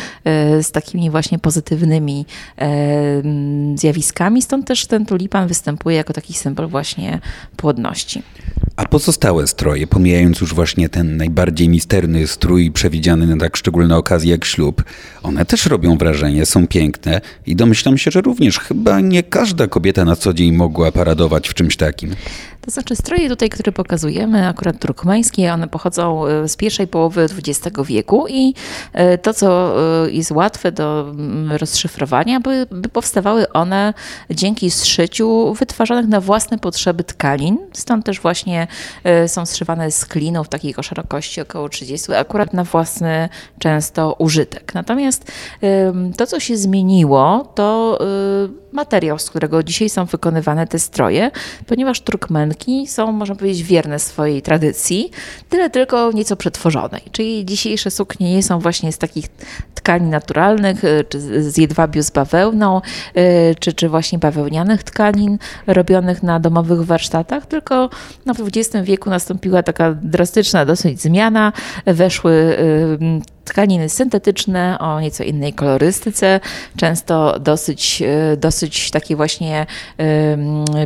y, z takimi właśnie pozytywnymi y, zjawiskami. Stąd też ten tulipan występuje jako taki symbol właśnie płodności. A pozostałe stroje, pomijając już właśnie ten najbardziej misterny strój przewidziany na tak szczególne okazje jak ślub, one też robią wrażenie, są piękne i domyślam się, że również chyba nie każda kobieta na co dzień mogła paradować w czymś takim. To znaczy stroje tutaj, które pokazujemy, akurat turkmeńskie, one pochodzą e, z pierwszej połowy XX wieku i e, to, co e, jest łatwe do mm, rozszyfrowania, by, by powstawały one dzięki zszyciu wytwarzanych na własne potrzeby tkanin. Stąd też właśnie są zszywane z klinów takiej o szerokości około 30, akurat na własny często użytek. Natomiast to, co się zmieniło, to materiał, z którego dzisiaj są wykonywane te stroje, ponieważ Turkmenki są, można powiedzieć, wierne swojej tradycji, tyle tylko nieco przetworzonej. Czyli dzisiejsze suknie nie są właśnie z takich tkanin naturalnych, y, czy z jedwabiu z bawełną, y, czy, czy właśnie bawełnianych tkanin robionych na domowych warsztatach, tylko no, w XX wieku nastąpiła taka drastyczna dosyć zmiana. Weszły y, tkaniny syntetyczne o nieco innej kolorystyce, często dosyć, e, dosyć takie właśnie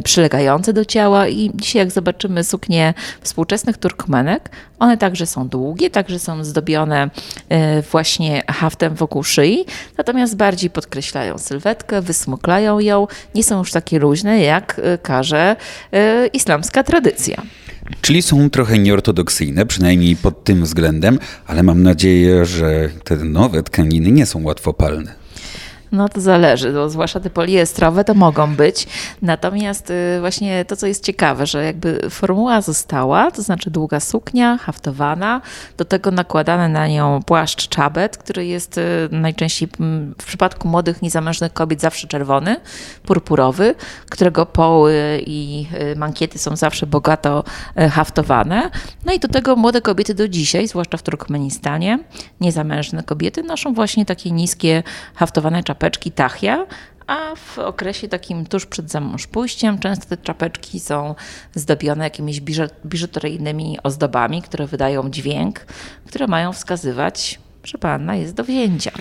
przylegające do ciała i dzisiaj jak zobaczymy suknie współczesnych Turkmenek, one także są długie, także są zdobione e, właśnie haftem wokół szyi, natomiast bardziej podkreślają sylwetkę, wysmuklają ją, nie są już takie luźne jak e, każe islamska tradycja. Czyli są trochę nieortodoksyjne, przynajmniej pod tym względem, ale mam nadzieję, że te nowe tkaniny nie są łatwopalne. No to zależy, no, zwłaszcza te poliestrowe to mogą być. Natomiast y, właśnie to, co jest ciekawe, że jakby formuła została, to znaczy długa suknia, haftowana, do tego nakładany na nią płaszcz czabet, który jest y, najczęściej mm, w przypadku młodych, niezamężnych kobiet zawsze czerwony, purpurowy, którego poły i y, mankiety są zawsze bogato haftowane. No i do tego młode kobiety do dzisiaj, zwłaszcza w Turkmenistanie, niezamężne kobiety noszą właśnie takie niskie haftowane czapeczki czapeczki tachia, a w okresie takim tuż przed zamąż pójściem często te czapeczki są zdobione jakimiś biżuteryjnymi ozdobami, które wydają dźwięk, które mają wskazywać, że panna jest do wzięcia.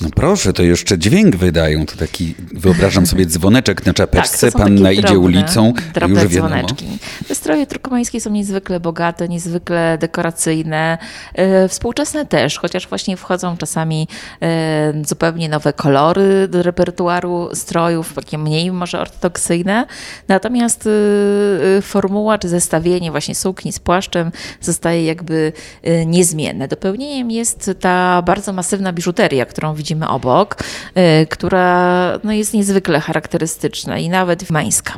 No proszę, to jeszcze dźwięk wydają. To taki, wyobrażam sobie dzwoneczek na czapeczce, tak, panna idzie ulicą, drobne już wiadomo. dzwoneczki. Te stroje turkomańskie są niezwykle bogate, niezwykle dekoracyjne, e, współczesne też, chociaż właśnie wchodzą czasami e, zupełnie nowe kolory do repertuaru strojów, takie mniej może ortodoksyjne. Natomiast e, formuła czy zestawienie właśnie sukni z płaszczem zostaje jakby niezmienne. Dopełnieniem jest ta bardzo masywna biżuteria, którą widzimy obok, y, która no, jest niezwykle charakterystyczna i nawet mańska.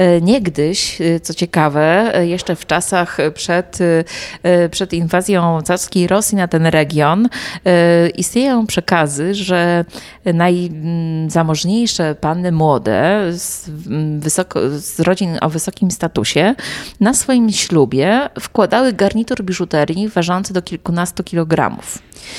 Y, niegdyś, y, co ciekawe, jeszcze w czasach przed, przed inwazją carskiej Rosji na ten region, istnieją przekazy, że najzamożniejsze panny młode z, wysoko, z rodzin o wysokim statusie na swoim ślubie wkładały garnitur biżuterii ważący do kilkunastu kilogramów.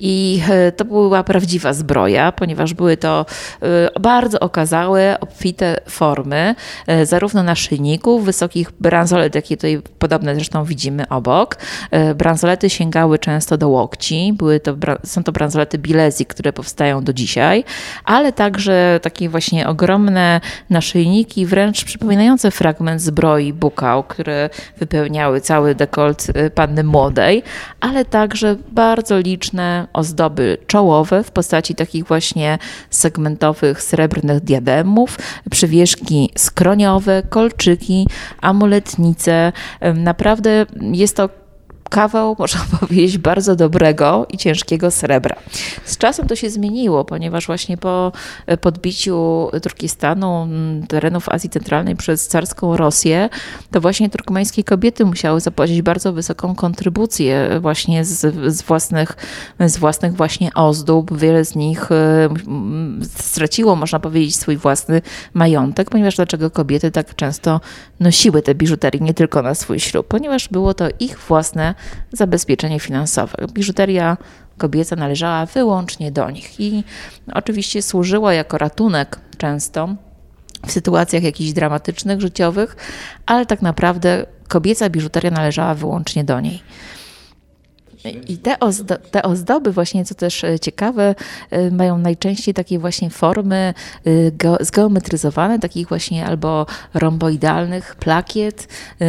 I e, to była prawdziwa zbroja, ponieważ były to e, bardzo okazałe, obfite formy, e, zarówno naszyjników, wysokich bransolet, jakie tutaj podobne zresztą widzimy obok. Bransolety sięgały często do łokci, były to, są to bransolety Bilezji, które powstają do dzisiaj, ale także takie właśnie ogromne naszyjniki, wręcz przypominające fragment zbroi bukał, które wypełniały cały dekolt panny młodej, ale także bardzo liczne ozdoby czołowe w postaci takich właśnie segmentowych srebrnych diademów, przywieszki skroniowe, kolczyki, amuletnice. Naprawdę jest to kawał, można powiedzieć, bardzo dobrego i ciężkiego srebra. Z czasem to się zmieniło, ponieważ właśnie po podbiciu Turkestanu, terenów Azji Centralnej przez carską Rosję, to właśnie turkmeńskie kobiety musiały zapłacić bardzo wysoką kontrybucję właśnie z, z, własnych, z własnych właśnie ozdób. Wiele z nich e, straciło, można powiedzieć, swój własny majątek, ponieważ dlaczego kobiety tak często nosiły te biżuterie nie tylko na swój ślub, ponieważ było to ich własne zabezpieczenie finansowe. Biżuteria kobieca należała wyłącznie do nich i oczywiście służyła jako ratunek często w sytuacjach jakichś dramatycznych, życiowych, ale tak naprawdę kobieca biżuteria należała wyłącznie do niej. I te, ozdo te ozdoby właśnie, co też e, ciekawe, e, mają najczęściej takie właśnie formy e, zgeometryzowane, takich właśnie albo romboidalnych plakiet,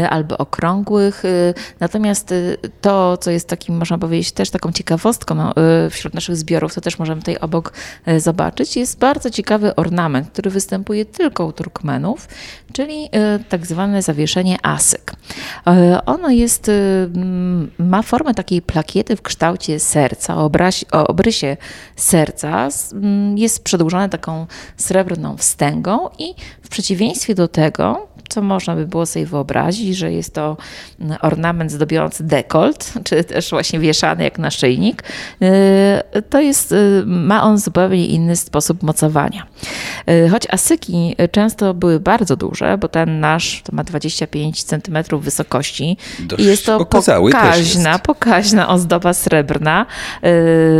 albo okrągłych. Natomiast to, co jest takim, można powiedzieć, też taką ciekawostką no, wśród naszych zbiorów, co też możemy tutaj obok zobaczyć, jest bardzo ciekawy ornament, który występuje tylko u Turkmenów, czyli tak zwane zawieszenie asyk. Ono jest, ma formę takiej plakiety, plakiety w kształcie serca, o, o obrysie serca mm, jest przedłużone taką srebrną wstęgą i w przeciwieństwie do tego co można by było sobie wyobrazić, że jest to mm, ornament zdobiący dekolt, czy też właśnie wieszany jak naszyjnik, y, to jest, y, ma on zupełnie inny sposób mocowania. Y, choć asyki często były bardzo duże, bo ten nasz to ma 25 cm wysokości Dość i jest to pokaźna, jest. pokaźna ozdoba srebrna,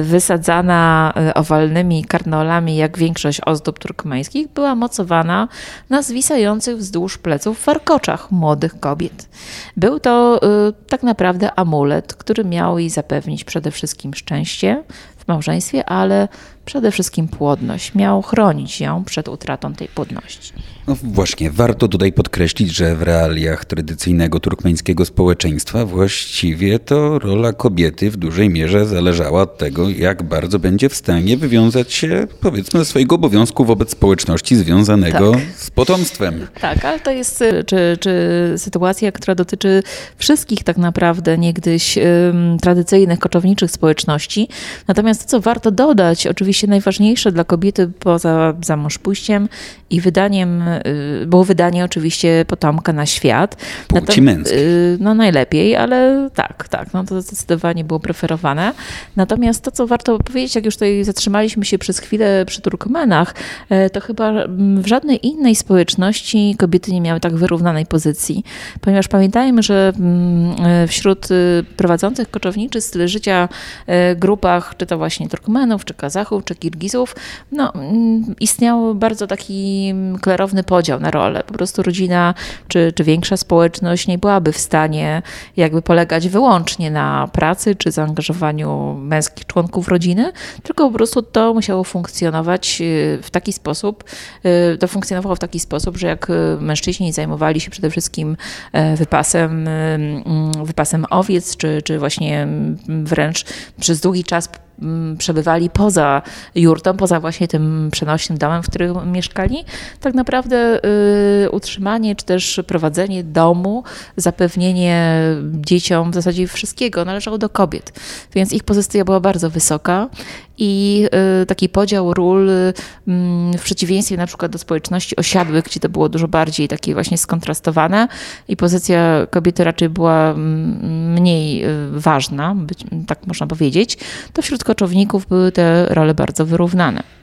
wysadzana owalnymi karnolami, jak większość ozdób turkmeńskich, była mocowana na zwisających wzdłuż pleców w warkoczach młodych kobiet. Był to y, tak naprawdę amulet, który miał jej zapewnić przede wszystkim szczęście w małżeństwie, ale przede wszystkim płodność. Miał chronić ją przed utratą tej płodności. No właśnie, warto tutaj podkreślić, że w realiach tradycyjnego turkmeńskiego społeczeństwa właściwie to rola kobiety w dużej mierze zależała od tego, jak bardzo będzie w stanie wywiązać się, powiedzmy, ze swojego obowiązku wobec społeczności związanego tak. z potomstwem. Tak, ale to jest czy, czy sytuacja, która dotyczy wszystkich tak naprawdę niegdyś um, tradycyjnych koczowniczych społeczności. Natomiast to, co warto dodać, oczywiście najważniejsze dla kobiety poza pójściem i wydaniem, było wydanie oczywiście potomka na świat. Płci męskiej. Y, no najlepiej, ale tak, tak, no to zdecydowanie było preferowane. Natomiast to, co warto powiedzieć, jak już tutaj zatrzymaliśmy się przez chwilę przy Turkmenach, e, to chyba w żadnej innej społeczności kobiety nie miały tak wyrównanej pozycji, ponieważ pamiętajmy, że e, wśród y, prowadzących koczowniczy styl życia grupach, czy to właśnie Turkmenów, czy Kazachów, czy Kirgizów, no, mm, istniał bardzo taki klarowny podział na rolę. Po prostu rodzina czy, czy większa społeczność nie byłaby w stanie jakby polegać wyłącznie na pracy czy zaangażowaniu męskich członków rodziny, tylko po prostu to musiało funkcjonować y, w taki sposób, y, to funkcjonowało w taki sposób, że jak y, mężczyźni zajmowali się przede wszystkim e, wypasem, mm, wypasem owiec, czy, czy właśnie mm, wręcz przez długi czas przebywali poza jurtą, poza właśnie tym przenośnym domem, w którym mieszkali, tak naprawdę y, utrzymanie czy też prowadzenie domu, zapewnienie dzieciom w zasadzie wszystkiego należało do kobiet. Więc ich pozycja była bardzo wysoka i y, taki podział ról y, mm, w przeciwieństwie na przykład do społeczności osiadłych, gdzie to było dużo bardziej takie właśnie skontrastowane i pozycja kobiety raczej była mm, mniej ważna, tak można powiedzieć, to wśród koczowników były te role bardzo wyrównane.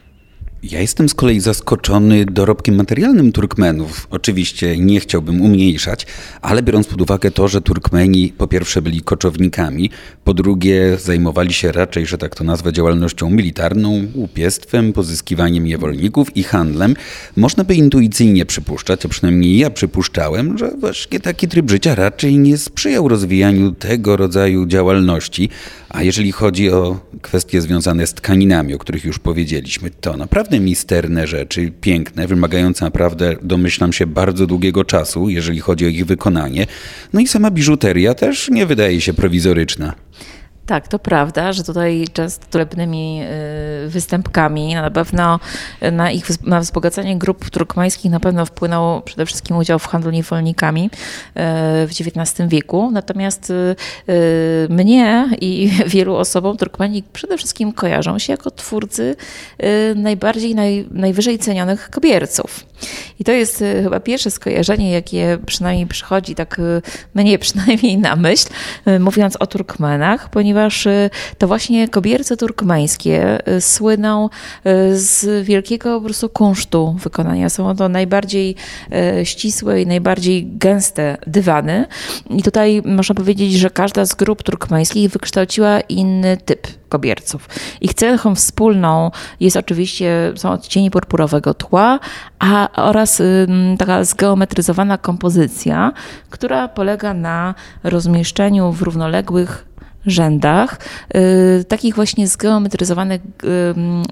Ja jestem z kolei zaskoczony dorobkiem materialnym Turkmenów. Oczywiście nie chciałbym umniejszać, ale biorąc pod uwagę to, że Turkmeni po pierwsze byli koczownikami, po drugie zajmowali się raczej, że tak to nazwę, działalnością militarną, łupiestwem, pozyskiwaniem niewolników i handlem, można by intuicyjnie przypuszczać, a przynajmniej ja przypuszczałem, że właśnie taki tryb życia raczej nie sprzyjał rozwijaniu tego rodzaju działalności. A jeżeli chodzi o kwestie związane z tkaninami, o których już powiedzieliśmy, to naprawdę naprawdę misterne rzeczy, piękne, wymagające naprawdę, domyślam się, bardzo długiego czasu, jeżeli chodzi o ich wykonanie. No i sama biżuteria też nie wydaje się prowizoryczna. Tak, to prawda, że tutaj często torebnymi y, występkami na pewno na ich na wzbogacenie grup turkmańskich na pewno wpłynął przede wszystkim udział w handlu niewolnikami y, w XIX wieku. Natomiast y, mnie i wielu osobom Turkmeni przede wszystkim kojarzą się jako twórcy najbardziej, naj, najwyżej cenionych kobierców. I to jest chyba pierwsze skojarzenie, jakie przynajmniej przychodzi tak mnie przynajmniej na myśl, mówiąc o Turkmenach, ponieważ ponieważ to właśnie kobierce turkmeńskie słyną z wielkiego po prostu kunsztu wykonania. Są to najbardziej ścisłe i najbardziej gęste dywany. I tutaj można powiedzieć, że każda z grup turkmeńskich wykształciła inny typ kobierców. Ich cechą wspólną jest oczywiście, są odcienie purpurowego tła, a oraz taka zgeometryzowana kompozycja, która polega na rozmieszczeniu w równoległych rzędach, y, takich właśnie zgeometryzowanych y,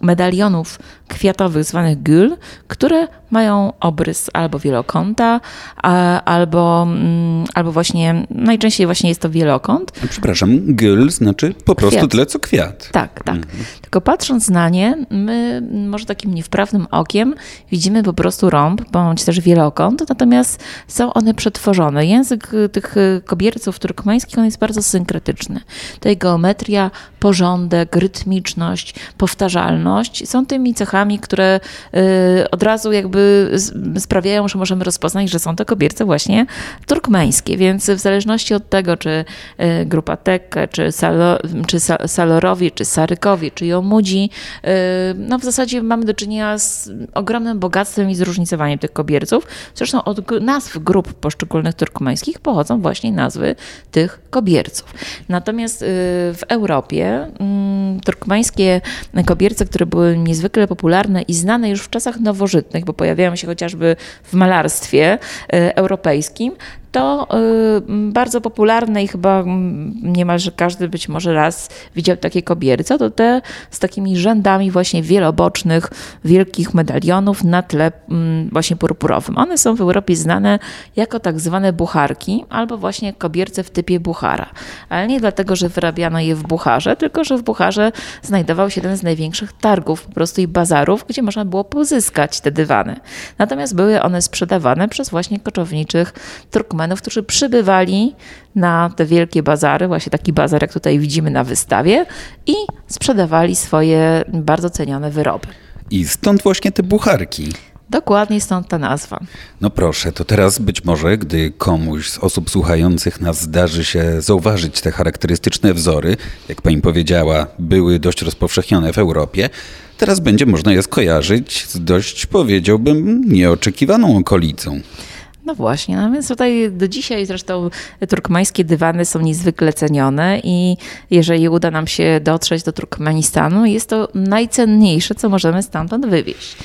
medalionów kwiatowych zwanych gül, które mają obrys albo wielokąta, albo, mm, albo właśnie, najczęściej właśnie jest to wielokąt. Przepraszam, gül znaczy po prostu kwiat. tyle co kwiat. Tak, tak. Mhm. Tylko patrząc na nie, my może takim niewprawnym okiem widzimy po prostu rąb, bądź też wielokąt, natomiast są one przetworzone. Język tych kobierców turkmeńskich on jest bardzo synkretyczny. Tutaj geometria, porządek, rytmiczność, powtarzalność są tymi cechami, które y, od razu jakby sprawiają, że możemy rozpoznać, że są to kobierce właśnie turkmeńskie. Więc w zależności od tego, czy y, grupa Tekke, czy, Salo, czy Salorowie, czy Sarykowie, czy Jomudzi, y, no w zasadzie mamy do czynienia z ogromnym bogactwem i zróżnicowaniem tych kobierców. Zresztą od nazw grup poszczególnych turkmeńskich pochodzą właśnie nazwy tych kobierców. Natomiast w Europie mm, turkmeńskie kobierce, które były niezwykle popularne i znane już w czasach nowożytnych, bo pojawiają się chociażby w malarstwie europejskim, to y, bardzo popularne i chyba niemalże każdy być może raz widział takie kobierce, to te z takimi rzędami właśnie wielobocznych, wielkich medalionów na tle właśnie purpurowym. One są w Europie znane jako tak zwane bucharki albo właśnie kobierce w typie buchara. Ale nie dlatego, że wyrabiano je w Bucharze, tylko że w Bucharze znajdował się jeden z największych targów po prostu i bazarów, gdzie można było pozyskać te dywany. Natomiast były one sprzedawane przez właśnie koczowniczych Turkmenów którzy przybywali na te wielkie bazary, właśnie taki bazar, jak tutaj widzimy na wystawie, i sprzedawali swoje bardzo cenione wyroby. I stąd właśnie te bucharki. Dokładnie stąd ta nazwa. No proszę, to teraz być może, gdy komuś z osób słuchających nas zdarzy się zauważyć te charakterystyczne wzory, jak pani powiedziała, były dość rozpowszechnione w Europie, teraz będzie można je skojarzyć z dość, powiedziałbym, nieoczekiwaną okolicą. No właśnie, no więc tutaj do dzisiaj zresztą turkmeńskie dywany są niezwykle cenione i jeżeli uda nam się dotrzeć do Turkmenistanu, jest to najcenniejsze, co możemy stamtąd wywieźć.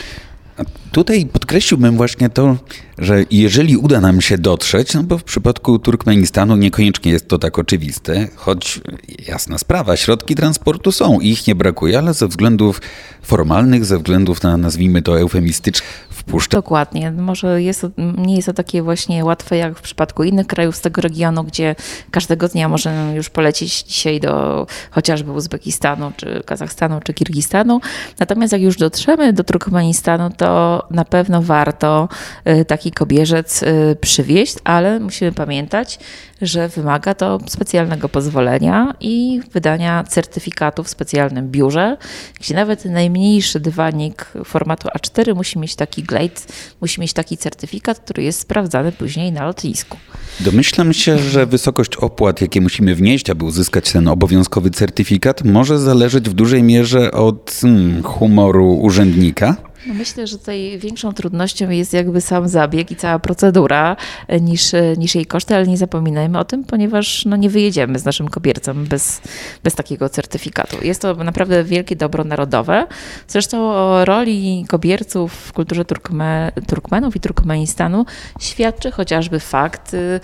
Tutaj podkreśliłbym właśnie to, że jeżeli uda nam się dotrzeć, no bo w przypadku Turkmenistanu niekoniecznie jest to tak oczywiste, choć jasna sprawa, środki transportu są, ich nie brakuje, ale ze względów formalnych, ze względów na nazwijmy to eufemistyczne, wpuszcza. Dokładnie. Może jest, nie jest to takie właśnie łatwe jak w przypadku innych krajów z tego regionu, gdzie każdego dnia możemy już polecieć dzisiaj do chociażby Uzbekistanu, czy Kazachstanu, czy Kirgistanu. Natomiast jak już dotrzemy do Turkmenistanu, to na pewno warto y, taki kobierzec y, przywieźć, ale musimy pamiętać, że wymaga to specjalnego pozwolenia i wydania certyfikatu w specjalnym biurze, gdzie nawet najmniejszy dywanik formatu A4 musi mieć taki glade, musi mieć taki certyfikat, który jest sprawdzany później na lotnisku. Domyślam się, że wysokość opłat, jakie musimy wnieść, aby uzyskać ten obowiązkowy certyfikat, może zależeć w dużej mierze od hmm, humoru urzędnika. No myślę, że tutaj większą trudnością jest jakby sam zabieg i cała procedura e, niż, e, niż jej koszty, ale nie zapominajmy o tym, ponieważ no, nie wyjedziemy z naszym kobiercem bez, bez takiego certyfikatu. Jest to naprawdę wielkie dobro narodowe. Zresztą o roli kobierców w kulturze Turkme, Turkmenów i Turkmenistanu świadczy chociażby fakt, y,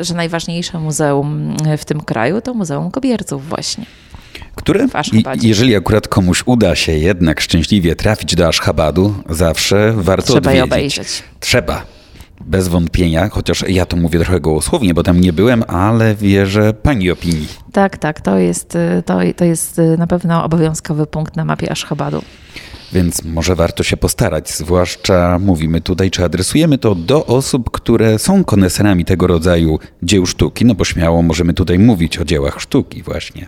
że najważniejsze muzeum w tym kraju to Muzeum Kobierców właśnie które, jeżeli akurat komuś uda się jednak szczęśliwie trafić do Ashhabadu, zawsze warto Trzeba odwiedzić. je obejrzeć. Trzeba. Bez wątpienia, chociaż ja to mówię trochę gołosłownie, bo tam nie byłem, ale wierzę pani opinii. Tak, tak, to jest, to, to jest na pewno obowiązkowy punkt na mapie Ashhabadu. Więc może warto się postarać, zwłaszcza mówimy tutaj, czy adresujemy to do osób, które są koneserami tego rodzaju dzieł sztuki, no bo śmiało możemy tutaj mówić o dziełach sztuki właśnie.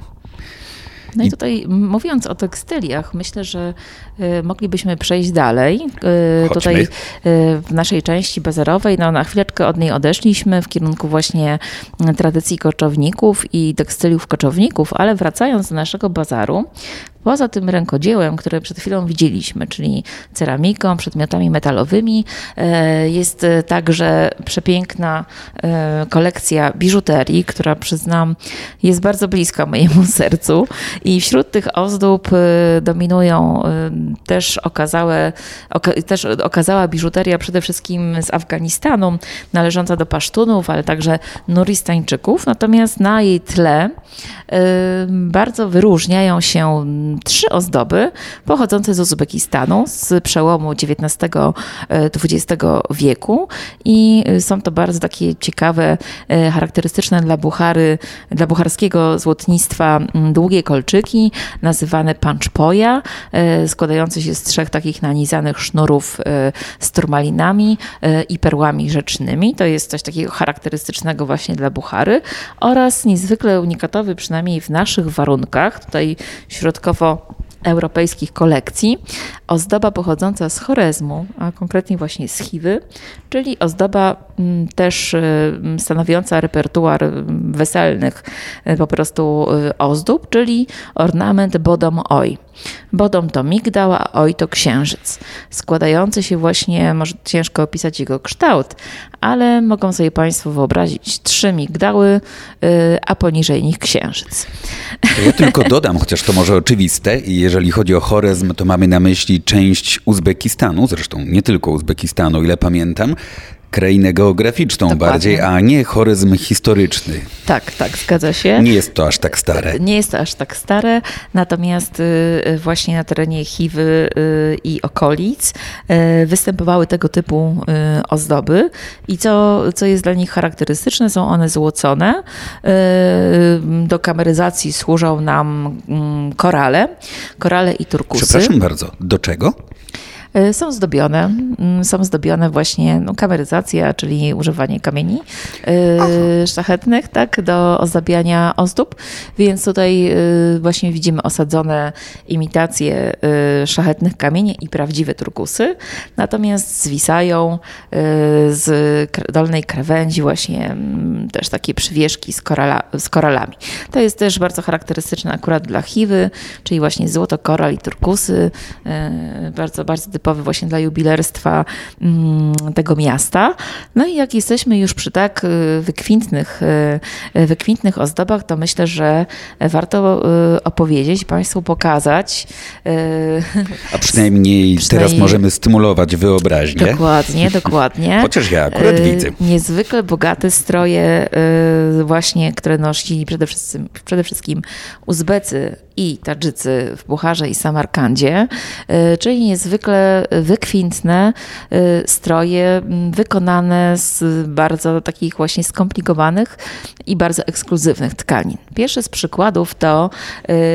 No i tutaj mówiąc o tekstyliach, myślę, że y, moglibyśmy przejść dalej. Y, tutaj y, w naszej części bazarowej, no na chwileczkę od niej odeszliśmy w kierunku właśnie tradycji koczowników i tekstyliów koczowników, ale wracając do naszego bazaru, Poza tym rękodziełem, które przed chwilą widzieliśmy, czyli ceramiką, przedmiotami metalowymi, jest także przepiękna kolekcja biżuterii, która przyznam jest bardzo bliska mojemu sercu. I wśród tych ozdób e, dominują też okazałe, też okazała biżuteria przede wszystkim z Afganistanu, należąca do Pasztunów, ale także Nuristańczyków. Natomiast na jej tle bardzo wyróżniają się trzy ozdoby pochodzące z Uzbekistanu z przełomu XIX-XX wieku i są to bardzo takie ciekawe, charakterystyczne dla Buchary, dla bucharskiego złotnictwa długie kolczyki nazywane panczpoja, e, składające się z trzech takich nanizanych sznurów e, z turmalinami i perłami rzecznymi. To jest coś takiego charakterystycznego właśnie dla Buchary oraz niezwykle unikatowy, przynajmniej w naszych warunkach, tutaj środkowo europejskich kolekcji, ozdoba pochodząca z Chorezmu, a konkretnie właśnie z Chiwy, czyli ozdoba mm, też y, mm, stanowiąca repertuar mm, weselnych y, po prostu y, ozdób, czyli ornament bodom oj. Bodom to migdał, a oj to księżyc. Składający się właśnie, może ciężko opisać jego kształt, ale mogą sobie Państwo wyobrazić trzy migdały, a poniżej nich księżyc. Ja tylko dodam, chociaż to może oczywiste, jeżeli chodzi o Chorezm, to mamy na myśli część Uzbekistanu, zresztą nie tylko Uzbekistanu, ile pamiętam, krainę geograficzną Dokładnie. bardziej, a nie choryzm historyczny. Tak, tak, zgadza się. Nie jest to aż tak stare. Nie jest to aż tak stare, natomiast y, y, właśnie na terenie Chiwy y, i okolic występowały tego typu ozdoby i co, co jest dla nich charakterystyczne, są one złocone. Do kameryzacji służą nam mm, korale, korale i turkusy. Przepraszam bardzo, do czego? E, są zdobione, mm, są zdobione właśnie no, kameryzacja, czyli używanie kamieni e, szlachetnych tak, do ozdabiania ozdób, więc tutaj e, właśnie widzimy osadzone imitacje szlachetnych kamieni i prawdziwe turkusy, natomiast zwisają z dolnej krawędzi właśnie mm, też takie przywieszki z, korala, z koralami. To jest też bardzo charakterystyczne akurat dla chiwy, czyli właśnie złoto, koral i turkusy, bardzo, bardzo typowy właśnie dla jubilerstwa mm, tego miasta. No i jak jesteśmy już przy tak y, wykwintnych, y, wykwintnych ozdobach, to myślę, że warto y, opowiedzieć, Państwu pokazać. A przynajmniej, przynajmniej teraz możemy stymulować wyobraźnię. Dokładnie, dokładnie. Chociaż ja akurat widzę. Niezwykle bogate stroje właśnie, które nosili przede wszystkim, przede wszystkim Uzbecy i Tadżycy w Bucharze i Samarkandzie, czyli niezwykle wykwintne y, stroje wykonane z bardzo takich właśnie skomplikowanych i bardzo ekskluzywnych tkanin. Pierwszy z przykładów to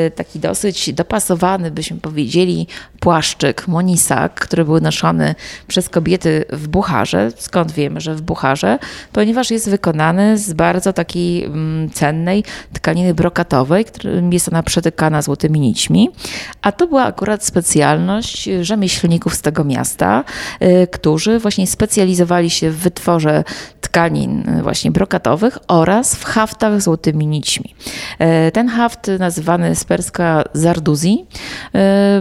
y, taki dosyć dopasowany, byśmy powiedzieli, płaszczyk, monisak, który był noszony przez kobiety w Bucharze. Skąd wiemy, że w Bucharze? Ponieważ jest wykonany z bardzo takiej cennej tkaniny brokatowej, jest ona przetykana złotymi nićmi. A to była akurat specjalność rzemieślników z tego miasta, y, którzy właśnie specjalizowali się w wytworze tkanin y, właśnie brokatowych oraz w haftach złotymi nićmi. Y, ten haft nazywany z perska zarduzi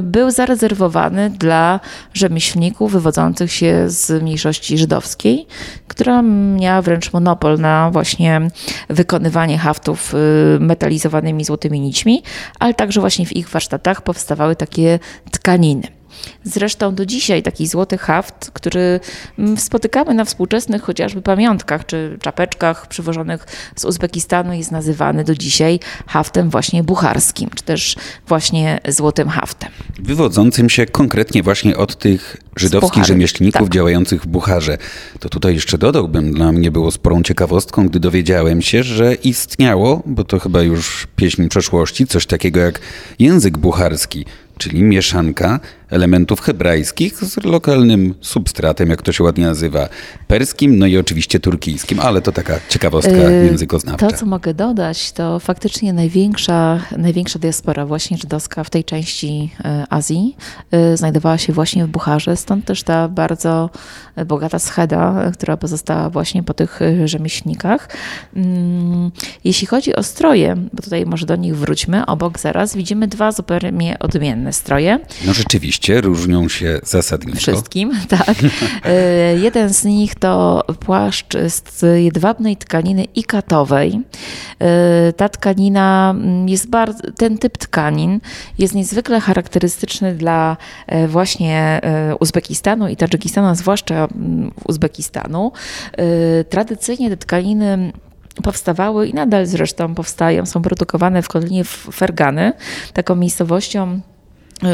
był zarezerwowany dla rzemieślników wywodzących się z mniejszości żydowskiej, która miała wręcz monopol na właśnie wykonywanie haftów metalizowanymi złotymi nićmi, ale także właśnie w ich warsztatach powstawały takie tkaniny. Zresztą do dzisiaj taki złoty haft, który mm, spotykamy na współczesnych chociażby pamiątkach czy czapeczkach przywożonych z Uzbekistanu jest nazywany do dzisiaj haftem właśnie bucharskim, czy też właśnie złotym haftem. Wywodzącym się konkretnie właśnie od tych żydowskich rzemieślników tak. działających w Bucharze. To tutaj jeszcze dodałbym, dla mnie było sporą ciekawostką, gdy dowiedziałem się, że istniało, bo to chyba już pieśń przeszłości, coś takiego jak język bucharski, czyli mieszanka elementów hebrajskich z lokalnym substratem, jak to się ładnie nazywa, perskim, no i oczywiście turkijskim, ale to taka ciekawostka yy, językoznawcza. To, co mogę dodać, to faktycznie największa, największa diaspora właśnie żydowska w tej części e, Azji e, znajdowała się właśnie w Bucharze, stąd też ta bardzo bogata scheda, która pozostała właśnie po tych rzemieślnikach. Mm, jeśli chodzi o stroje, bo tutaj może do nich wróćmy, obok zaraz widzimy dwa zupełnie odmienne stroje. No rzeczywiście, różnią się zasadniczo. Wszystkim, tak. E, jeden z nich to płaszcz z jedwabnej tkaniny ikatowej. E, ta tkanina mm, jest bardzo, ten typ tkanin jest niezwykle charakterystyczny dla e, właśnie Uzbekistanu i Tadżykistanu, zwłaszcza mm, Uzbekistanu. Tradycyjnie te tkaniny powstawały i nadal zresztą powstają, są produkowane w Kotlinie Fergany, taką miejscowością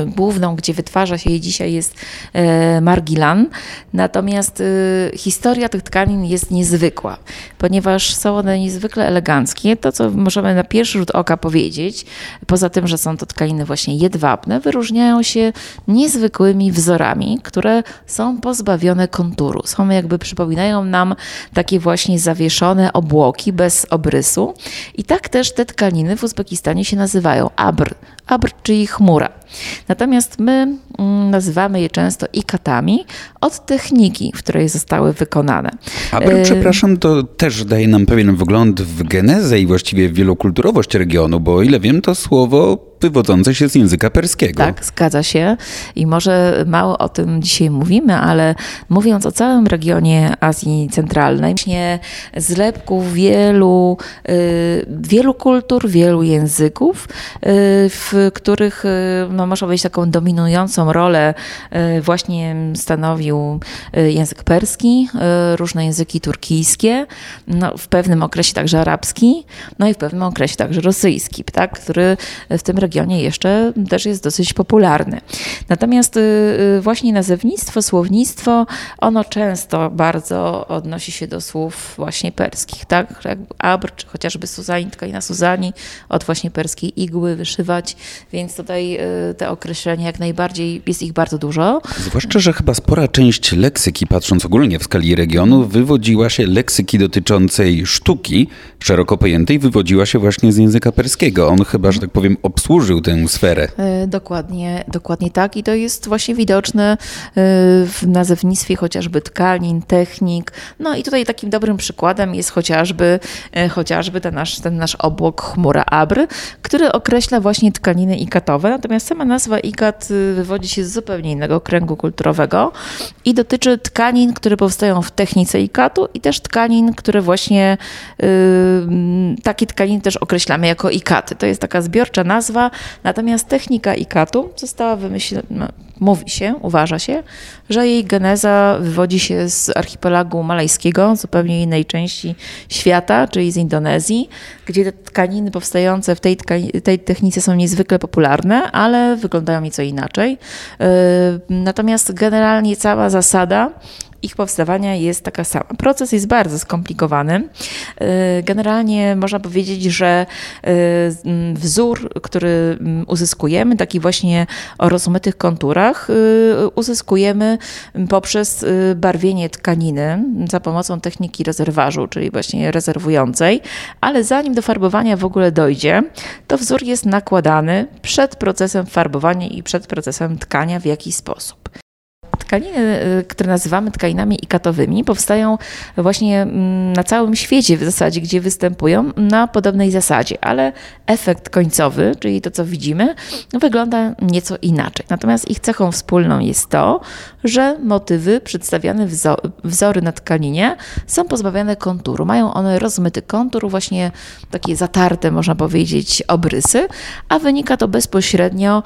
główną, gdzie wytwarza się jej dzisiaj jest e, Margilan. Natomiast y, historia tych tkanin jest niezwykła, ponieważ są one niezwykle eleganckie. To, co możemy na pierwszy rzut oka powiedzieć, poza tym, że są to tkaniny właśnie jedwabne, wyróżniają się niezwykłymi wzorami, które są pozbawione konturu. Są jakby przypominają nam takie właśnie zawieszone obłoki bez obrysu. I tak też te tkaniny w Uzbekistanie się nazywają abr. Abr, czyli chmura. Natomiast my nazywamy je często ikatami od techniki, w której zostały wykonane. Abr, y przepraszam, to też daje nam pewien wgląd w genezę i właściwie wielokulturowość regionu, bo o ile wiem, to słowo wywodzące się z języka perskiego. Tak, zgadza się. I może mało o tym dzisiaj mówimy, ale mówiąc o całym regionie Azji Centralnej, właśnie zlepku wielu, y, wielu kultur, wielu języków, y, w których no, można powiedzieć taką dominującą rolę właśnie stanowił język perski, różne języki turkijskie, no, w pewnym okresie także arabski, no i w pewnym okresie także rosyjski, tak, który w tym regionie jeszcze też jest dosyć popularny. Natomiast właśnie nazewnictwo, słownictwo, ono często bardzo odnosi się do słów właśnie perskich, tak? Jak abr, czy chociażby Suzani, tkanina Suzani, od właśnie perskiej igły wyszywać, więc tutaj te określenia jak najbardziej, jest ich bardzo dużo. Zwłaszcza, że chyba spora część leksyki, patrząc ogólnie w skali regionu, wywodziła się leksyki dotyczącej sztuki, szeroko pojętej, wywodziła się właśnie z języka perskiego. On chyba, że tak powiem, obsłużył tę sferę. E, dokładnie, dokładnie tak i to jest właśnie widoczne e, w nazewnictwie chociażby tkanin, technik. No i tutaj takim dobrym przykładem jest chociażby, e, chociażby ten nasz, ten nasz obłok chmura Abr, który określa właśnie tkaniny ikatowe, natomiast sama nazwa ikat wywodzi się z zupełnie innego kręgu kulturowego i dotyczy tkanin, które powstają w technice ikatu i też tkanin, które właśnie takie tkaniny też określamy jako ikaty. To jest taka zbiorcza nazwa, natomiast technika ikatu została wymyślona, mówi się, uważa się, że jej geneza wywodzi się z archipelagu malajskiego, zupełnie innej części świata, czyli z Indonezji, gdzie te tkaniny powstające w tej, tej technice są niezwykle popularne, ale wyglądają nieco inaczej. Yy, natomiast generalnie cała zasada ich powstawania jest taka sama. Proces jest bardzo skomplikowany. Y, generalnie można powiedzieć, że y, wzór, który uzyskujemy, taki właśnie o rozmytych konturach, y, uzyskujemy poprzez barwienie tkaniny za pomocą techniki rezerważu, czyli właśnie rezerwującej, ale zanim do farbowania w ogóle dojdzie, to wzór jest nakładany przed procesem farbowania i przed procesem tkania w jakiś sposób. Tkaniny, y, które nazywamy tkaninami ikatowymi, powstają właśnie mm, na całym świecie w zasadzie, gdzie występują na podobnej zasadzie, ale efekt końcowy, czyli to, co widzimy, wygląda nieco inaczej. Natomiast ich cechą wspólną jest to, że motywy przedstawiane, wzory na tkaninie są pozbawione konturu. Mają one rozmyty kontur, właśnie takie zatarte, można powiedzieć, obrysy, a wynika to bezpośrednio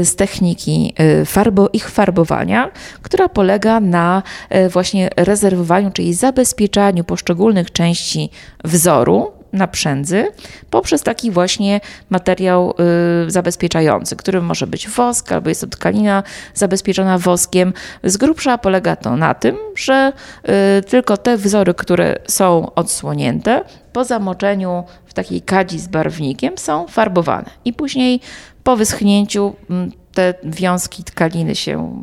y, z techniki y, farbo, ich farbowania, która polega na e, właśnie rezerwowaniu, czyli zabezpieczaniu poszczególnych części wzoru, naprzędzy poprzez taki właśnie materiał y, zabezpieczający, którym może być wosk albo jest to tkanina zabezpieczona woskiem. Z grubsza polega to na tym, że y, tylko te wzory, które są odsłonięte po zamoczeniu w takiej kadzi z barwnikiem są farbowane i później po wyschnięciu te wiązki tkaniny się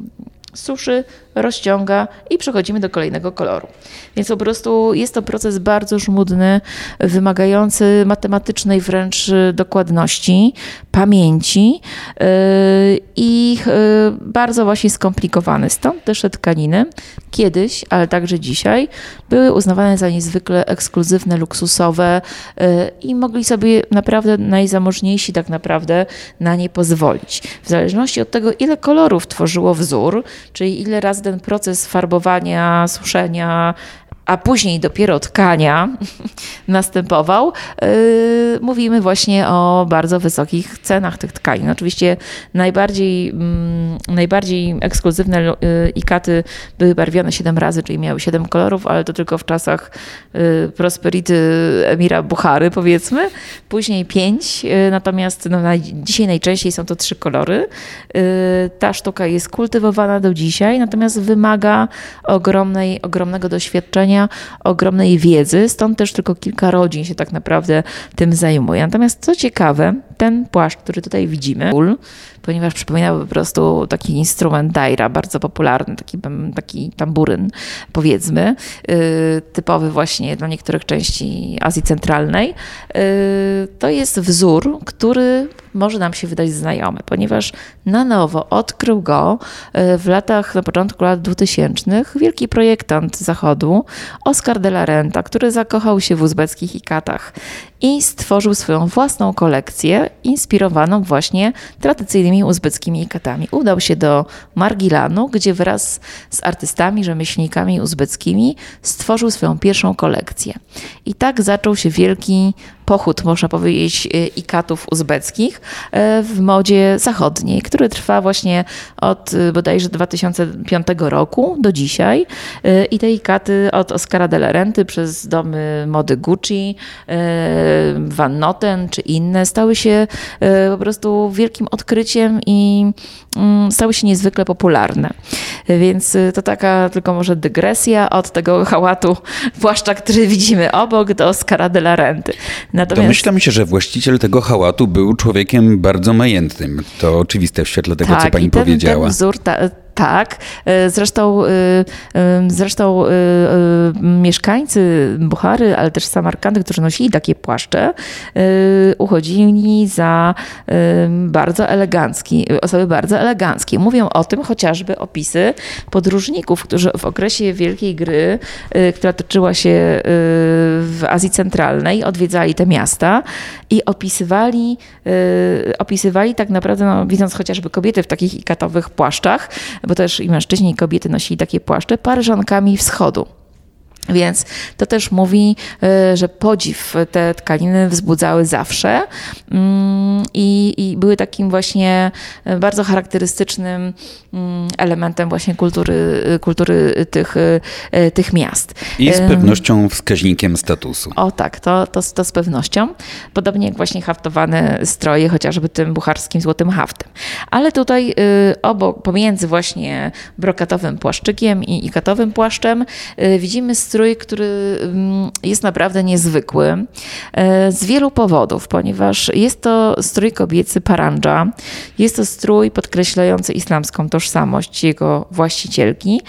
suszy, rozciąga i przechodzimy do kolejnego koloru. Więc po prostu jest to proces bardzo żmudny, wymagający matematycznej wręcz dokładności, pamięci yy, i yy, bardzo właśnie skomplikowany. Stąd też te tkaniny kiedyś, ale także dzisiaj były uznawane za niezwykle ekskluzywne, luksusowe i mogli sobie naprawdę najzamożniejsi tak naprawdę na nie pozwolić. W zależności od tego, ile kolorów tworzyło wzór, czyli ile razy ten proces farbowania, suszenia, a później dopiero tkania następował, yy, mówimy właśnie o bardzo wysokich cenach tych tkanin. Oczywiście najbardziej, mm, najbardziej ekskluzywne yy, ikaty były barwione 7 razy, czyli miały 7 kolorów, ale to tylko w czasach yy, prosperity emira Buchary, powiedzmy. Później 5, yy, natomiast no, na, dzisiaj najczęściej są to trzy kolory. Yy, ta sztuka jest kultywowana do dzisiaj, natomiast wymaga ogromnej, ogromnego doświadczenia ogromnej wiedzy, stąd też tylko kilka rodzin się tak naprawdę tym zajmuje. Natomiast co ciekawe, ten płaszcz, który tutaj widzimy, ponieważ przypominał po prostu taki instrument daira, bardzo popularny, taki, taki tamburyn, powiedzmy, y, typowy właśnie dla niektórych części Azji Centralnej, y, to jest wzór, który może nam się wydać znajomy, ponieważ na nowo odkrył go y, w latach, na początku lat 2000 wielki projektant zachodu Oscar de la Renta, który zakochał się w uzbeckich ikatach i stworzył swoją własną kolekcję inspirowaną właśnie tradycyjnymi uzbeckimi ikatami. Udał się do Margilanu, gdzie wraz z artystami, rzemieślnikami uzbeckimi stworzył swoją pierwszą kolekcję. I tak zaczął się wielki pochód, można powiedzieć, y, ikatów uzbeckich y, w modzie zachodniej, który trwa właśnie od y, bodajże 2005 roku do dzisiaj. I te ikaty od Oscara de la Renty przez domy mody Gucci, Van Noten czy inne stały się po prostu wielkim odkryciem i mm, stały się niezwykle popularne. Więc to taka tylko może dygresja od tego hałatu płaszcza, który widzimy obok, do Oscara de la Renty. Natomiast... Domyślam się, że właściciel tego hałatu był człowiekiem bardzo majętnym. To oczywiste w świetle tego, tak, co pani ten, powiedziała. Ten wzór, ta, tak. E, zresztą, e, e, zresztą mieszkańcy Buchary, ale też Samarkandy, którzy nosili takie płaszcze, uchodzili za bardzo elegancki, osoby bardzo eleganckie. Mówią o tym chociażby opisy podróżników, którzy w okresie Wielkiej Gry, która toczyła się w Azji Centralnej, odwiedzali te miasta i opisywali, opisywali tak naprawdę, no, widząc chociażby kobiety w takich ikatowych płaszczach, bo też i mężczyźni, i kobiety nosili takie płaszcze, paryżankami wschodu. Więc to też mówi, y, że podziw te tkaniny wzbudzały zawsze mm, i, i, były takim właśnie bardzo charakterystycznym mm, elementem właśnie kultury, kultury tych, y, tych miast. I z pewnością wskaźnikiem statusu. O tak, to, to, to z pewnością. Podobnie jak właśnie haftowane stroje, chociażby tym bucharskim złotym haftem. Ale tutaj y, obok, pomiędzy właśnie brokatowym płaszczykiem i ikatowym płaszczem widzimy strój, który mm, jest naprawdę niezwykły e, z wielu powodów, ponieważ jest to strój kobiecy parandża, jest to strój podkreślający islamską tożsamość jego właścicielki,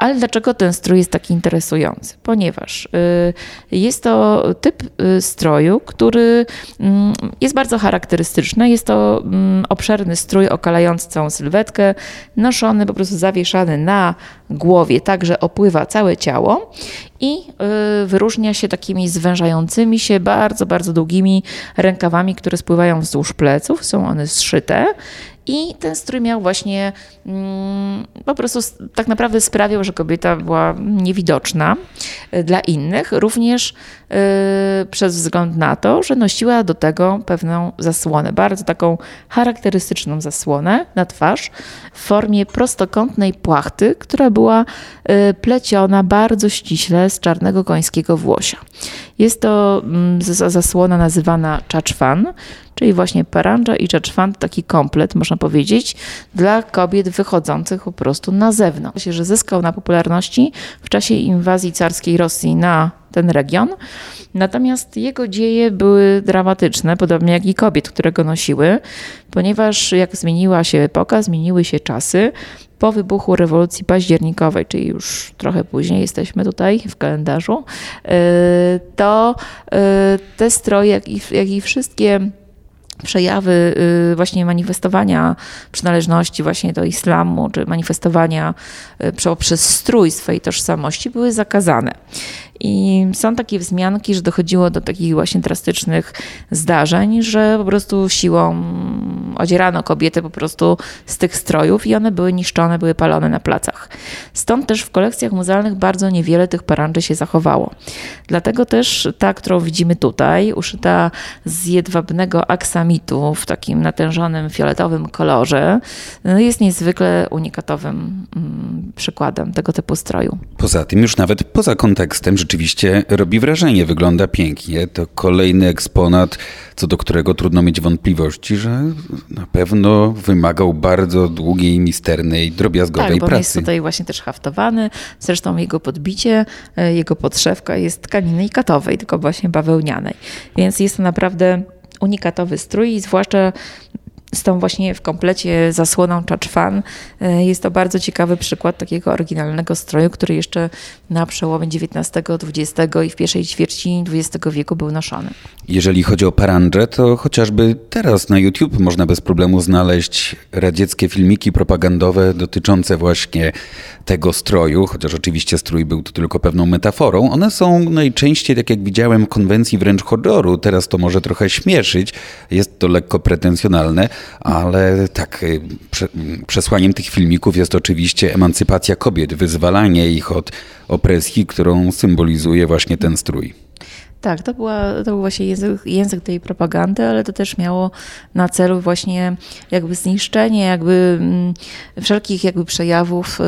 ale dlaczego ten strój jest taki interesujący? Ponieważ y, jest to typ y, stroju, który mm, jest bardzo charakterystyczny. Jest to mm, obszerny strój okalający całą sylwetkę, noszony, po prostu zawieszany na głowie, tak że opływa całe ciało i y, wyróżnia się takimi zwężającymi się, bardzo, bardzo długimi rękawami, które spływają wzdłuż pleców. Są one zszyte i ten strój miał właśnie mm, po prostu tak naprawdę sprawiał, że kobieta była niewidoczna y, dla innych, również y, przez wzgląd na to, że nosiła do tego pewną zasłonę, bardzo taką charakterystyczną zasłonę na twarz w formie prostokątnej płachty, która była y, pleciona bardzo ściśle z czarnego końskiego włosia. Jest to mm, zasłona nazywana czaszwan, czyli właśnie parandża i czaszwan, taki komplet, można można powiedzieć, dla kobiet wychodzących po prostu na zewnątrz. Że zyskał na popularności w czasie inwazji carskiej Rosji na ten region. Natomiast jego dzieje były dramatyczne, podobnie jak i kobiet, które go nosiły, ponieważ jak zmieniła się epoka, zmieniły się czasy, po wybuchu rewolucji październikowej, czyli już trochę później jesteśmy tutaj w kalendarzu, y, to y, te stroje, jak i, jak i wszystkie przejawy y, właśnie manifestowania przynależności właśnie do islamu, czy manifestowania poprzez strój swojej tożsamości były zakazane. I są takie wzmianki, że dochodziło do takich właśnie drastycznych zdarzeń, że po prostu siłą odzierano kobiety po prostu z tych strojów i one były niszczone, były palone na placach. Stąd też w kolekcjach muzealnych bardzo niewiele tych paranczy się zachowało. Dlatego też ta, którą widzimy tutaj, uszyta z jedwabnego aksamitu w takim natężonym fioletowym kolorze, no, jest niezwykle unikatowym mm, przykładem tego typu stroju. Poza tym, już nawet poza kontekstem, rzeczywiście robi wrażenie, wygląda pięknie. To kolejny eksponat, co do którego trudno mieć wątpliwości, że na pewno wymagał bardzo długiej, misternej, drobiazgowej tak, bo pracy. jest tutaj właśnie też haftowany. Zresztą jego podbicie, e, jego podszewka jest tkaniny katowej, tylko właśnie bawełnianej. Więc jest to naprawdę unikatowy strój, zwłaszcza z tą właśnie w komplecie zasłoną Czaczwan. E, jest to bardzo ciekawy przykład takiego oryginalnego stroju, który jeszcze na przełomie XIX, XX i w pierwszej ćwierci XX wieku był noszony. Jeżeli chodzi o parandże, to chociażby teraz na YouTube można bez problemu znaleźć radzieckie filmiki propagandowe dotyczące właśnie tego stroju, chociaż oczywiście strój był tu tylko pewną metaforą. One są najczęściej, tak jak widziałem, konwencji wręcz horroru. Teraz to może trochę śmieszyć, jest to lekko pretensjonalne, ale tak, y, prze, przesłaniem tych filmików jest oczywiście emancypacja kobiet, wyzwalanie ich od opresji, którą symbolizuje właśnie ten strój. Tak, to, była, to był właśnie język, język tej propagandy, ale to też miało na celu właśnie jakby zniszczenie jakby mm, wszelkich jakby przejawów y,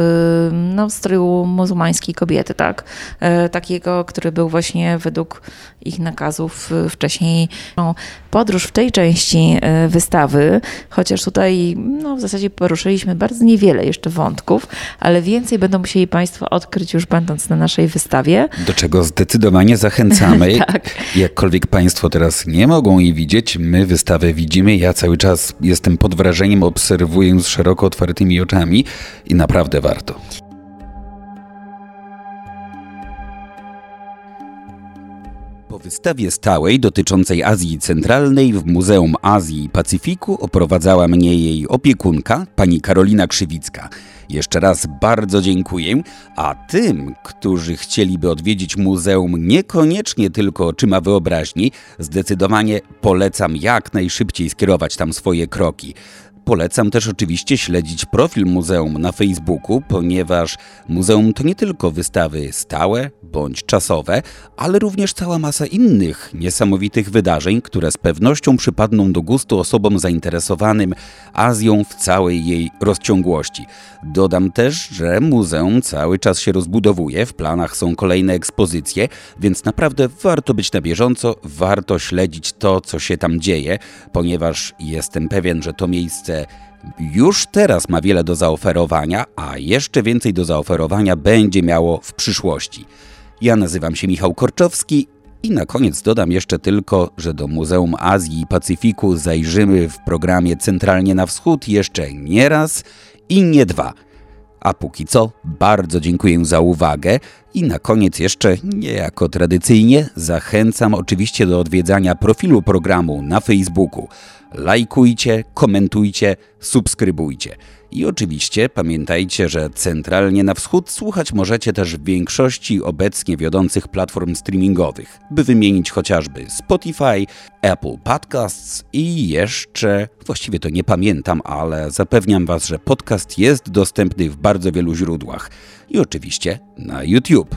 no, stroju muzułmańskiej kobiety, tak? E, takiego, który był właśnie według ich nakazów y, wcześniej. No, podróż w tej części y, wystawy, chociaż tutaj no, w zasadzie poruszyliśmy bardzo niewiele jeszcze wątków, ale więcej będą musieli Państwo odkryć już będąc na naszej wystawie. Do czego zdecydowanie zachęcamy. tak. Jakkolwiek Państwo teraz nie mogą jej widzieć, my wystawę widzimy. Ja cały czas jestem pod wrażeniem, obserwuję z szeroko otwartymi oczami i naprawdę warto. Wystawie stałej dotyczącej Azji Centralnej w Muzeum Azji i Pacyfiku oprowadzała mnie jej opiekunka, pani Karolina Krzywicka. Jeszcze raz bardzo dziękuję, a tym, którzy chcieliby odwiedzić muzeum niekoniecznie tylko oczyma wyobraźni, zdecydowanie polecam jak najszybciej skierować tam swoje kroki. Polecam też oczywiście śledzić profil muzeum na Facebooku, ponieważ muzeum to nie tylko wystawy stałe bądź czasowe, ale również cała masa innych niesamowitych wydarzeń, które z pewnością przypadną do gustu osobom zainteresowanym Azją w całej jej rozciągłości. Dodam też, że muzeum cały czas się rozbudowuje, w planach są kolejne ekspozycje, więc naprawdę warto być na bieżąco, warto śledzić to, co się tam dzieje, ponieważ jestem pewien, że to miejsce miejsce już teraz ma wiele do zaoferowania, a jeszcze więcej do zaoferowania będzie miało w przyszłości. Ja nazywam się Michał Korczowski i na koniec dodam jeszcze tylko, że do Muzeum Azji i Pacyfiku zajrzymy w programie Centralnie na Wschód jeszcze nie raz i nie dwa. A póki co, bardzo dziękuję za uwagę i na koniec jeszcze, niejako tradycyjnie, zachęcam oczywiście do odwiedzania profilu programu na Facebooku lajkujcie, komentujcie, subskrybujcie. I oczywiście pamiętajcie, że centralnie na wschód słuchać możecie też większości obecnie wiodących platform streamingowych, by wymienić chociażby Spotify, Apple Podcasts i jeszcze, właściwie to nie pamiętam, ale zapewniam Was, że podcast jest dostępny w bardzo wielu źródłach i oczywiście na YouTube.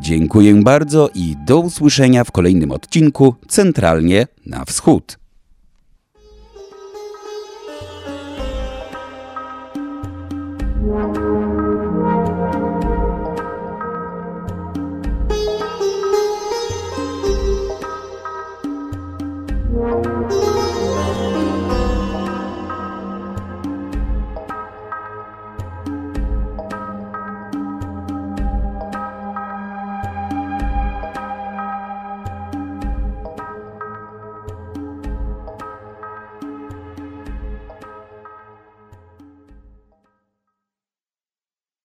Dziękuję bardzo i do usłyszenia w kolejnym odcinku Centralnie na Wschód. Thank.